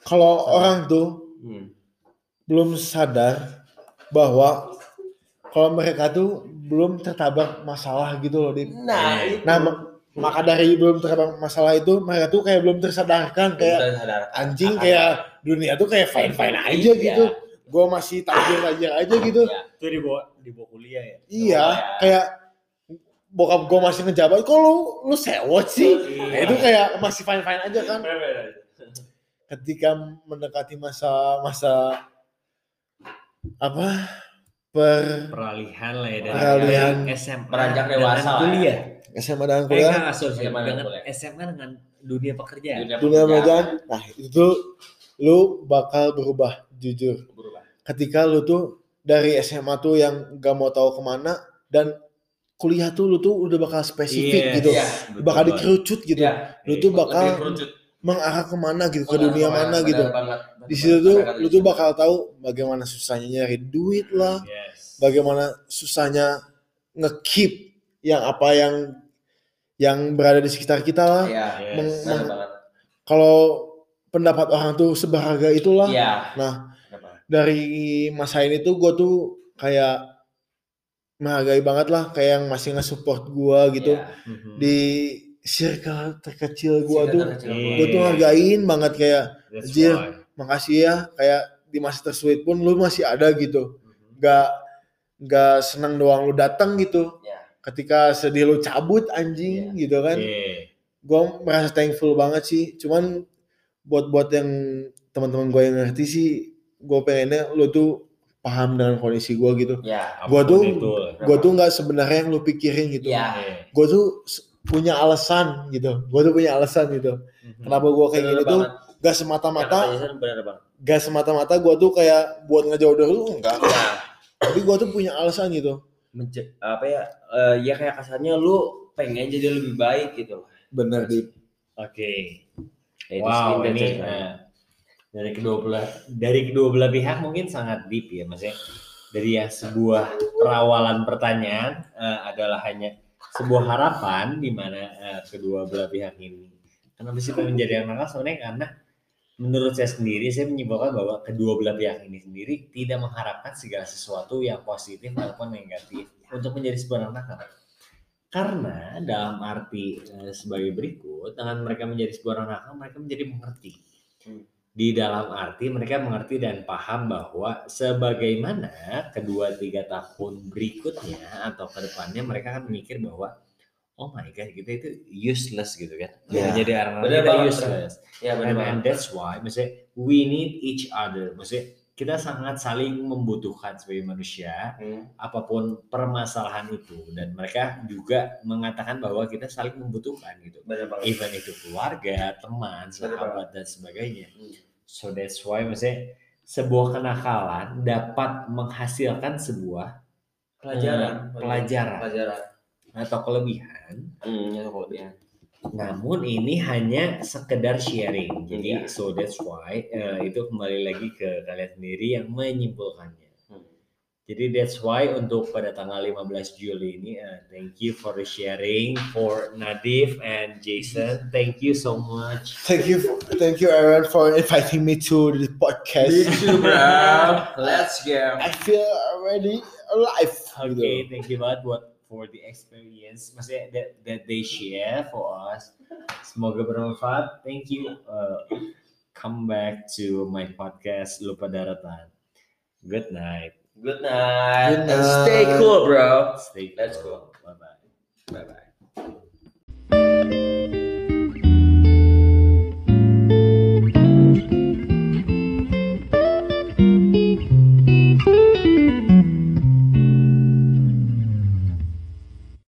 kalau orang tuh Hmm. belum sadar bahwa kalau mereka tuh belum tertabrak masalah gitu loh Dip. Nah, itu. Nah, mak- maka dari belum tertabrak masalah itu mereka tuh kayak belum tersadarkan kayak anjing kayak dunia tuh kayak fine fine aja Iya. gitu. Gue masih tajir tajir aja gitu. Iya. Itu dibawa dibawa kuliah ya. Iya, ya. kayak bokap gue masih ngejabat, kok lu lu sewot sih? Iya. Nah, itu kayak masih fine fine aja kan. Ketika mendekati masa masa apa per Peralihan lah ya dari Peralihan. SMA Beranjak dengan dewasa ya. kuliah. SMA dan Eh, kuliah. SMA dan dengan kuliah. SMA dengan dunia pekerjaan. dunia pekerjaan, nah itu lu bakal berubah jujur. berubah. Ketika lu tuh dari SMA tuh yang gak mau tahu ke mana dan kuliah tuh lu tuh udah bakal spesifik Yes, gitu, Iya. betul bakal banget. dikerucut gitu. Iya. Lu tuh Lebih bakal mengarah ke mana gitu ke dunia benar, mana gitu. banget. Di situ tuh lu tuh bakal tahu bagaimana susahnya nyari duit lah, Yes. bagaimana susahnya ngekeep yang apa yang yang berada di sekitar kita lah. Iya. Yes. Meng- meng-. Kalau pendapat orang tuh seberharga itulah. Iya. Nah. Dari masa ini tuh gue tuh kayak menghargai banget lah kayak yang masih nge-support gue gitu Iya. Mhm. di circle terkecil gue tuh Iya. gue tuh hargain banget kayak why. makasih ya kayak di masa tersulit pun lu masih ada gitu Mhm. nggak nggak senang doang lu datang gitu Iya. ketika sedih lu cabut anjing gitu kan Iya. gue merasa thankful banget sih cuman buat buat yang teman-teman gue yang ngerti sih gue pengennya lu tuh paham dengan kondisi gue gitu Iya. Gua Apa pun tuh- gue tuh nggak sebenarnya yang lu pikirin gitu Iya. Iya. gue tuh s- punya alasan gitu gue tuh punya alasan gitu Mhm. kenapa gue kayak gini tuh banget. gak semata-mata Jason benar banget. gak semata-mata gue tuh kayak buat ngejauh dari lu enggak Iya. tapi gue tuh punya alasan gitu Menje- apa ya? eh, ya kayak kasarnya lu pengen jadi lebih baik gitu. bener di Oke. Ya, itu Wow, ini. Dari kedua belah dari kedua belah pihak mungkin sangat deep ya, maksudnya dari yang sebuah perawalan pertanyaan eh, adalah hanya sebuah harapan di mana eh, kedua belah pihak ini kenapa sih menjadi anak nakal sebenarnya karena menurut saya sendiri saya menyimpulkan bahwa kedua belah pihak ini sendiri tidak mengharapkan segala sesuatu yang positif ataupun negatif untuk menjadi sebuah anak nakal. Karena dalam arti eh, sebagai berikut, dengan mereka menjadi sebuah anak nakal, mereka menjadi mengerti. Hmm. Di dalam arti mereka mengerti dan paham bahwa sebagaimana kedua tiga tahun berikutnya atau ke depannya mereka akan memikir bahwa oh my god kita itu useless gitu kan. Ya. Jadi anak Benar kita banget, useless. Ya And, banget. and that's why maksudnya we need each other. Maksudnya kita sangat saling membutuhkan sebagai manusia Hmm. apa pun permasalahan itu dan mereka juga mengatakan bahwa kita saling membutuhkan gitu. Even itu keluarga, teman, sahabat dan sebagainya. Hmm. So that's why maksudnya sebuah kenakalan dapat menghasilkan sebuah Pelajaran. eh, pelajaran Pelajaran. atau kelebihan Hmm, ya kelebihan. namun ini hanya sekedar sharing. Jadi Iya. so that's why eh, itu kembali lagi ke kalian sendiri yang menyimpulkannya. Jadi that's why untuk pada tanggal 15 Juli ini eh, thank you for the sharing for Nadif and Jason. Thank you so much. thank you thank you Aaron for inviting me to the podcast too, bro. Let's go. I feel already alive Oke, gitu. thank you banget buat for the experience, maksudnya that, that they share for us. Semoga bermanfaat. Thank you. Uh, come back to my podcast Lupa Daratan. Good night. Good night. Good And stay cool, bro. Stay Let's cool. Bye bye. Bye bye.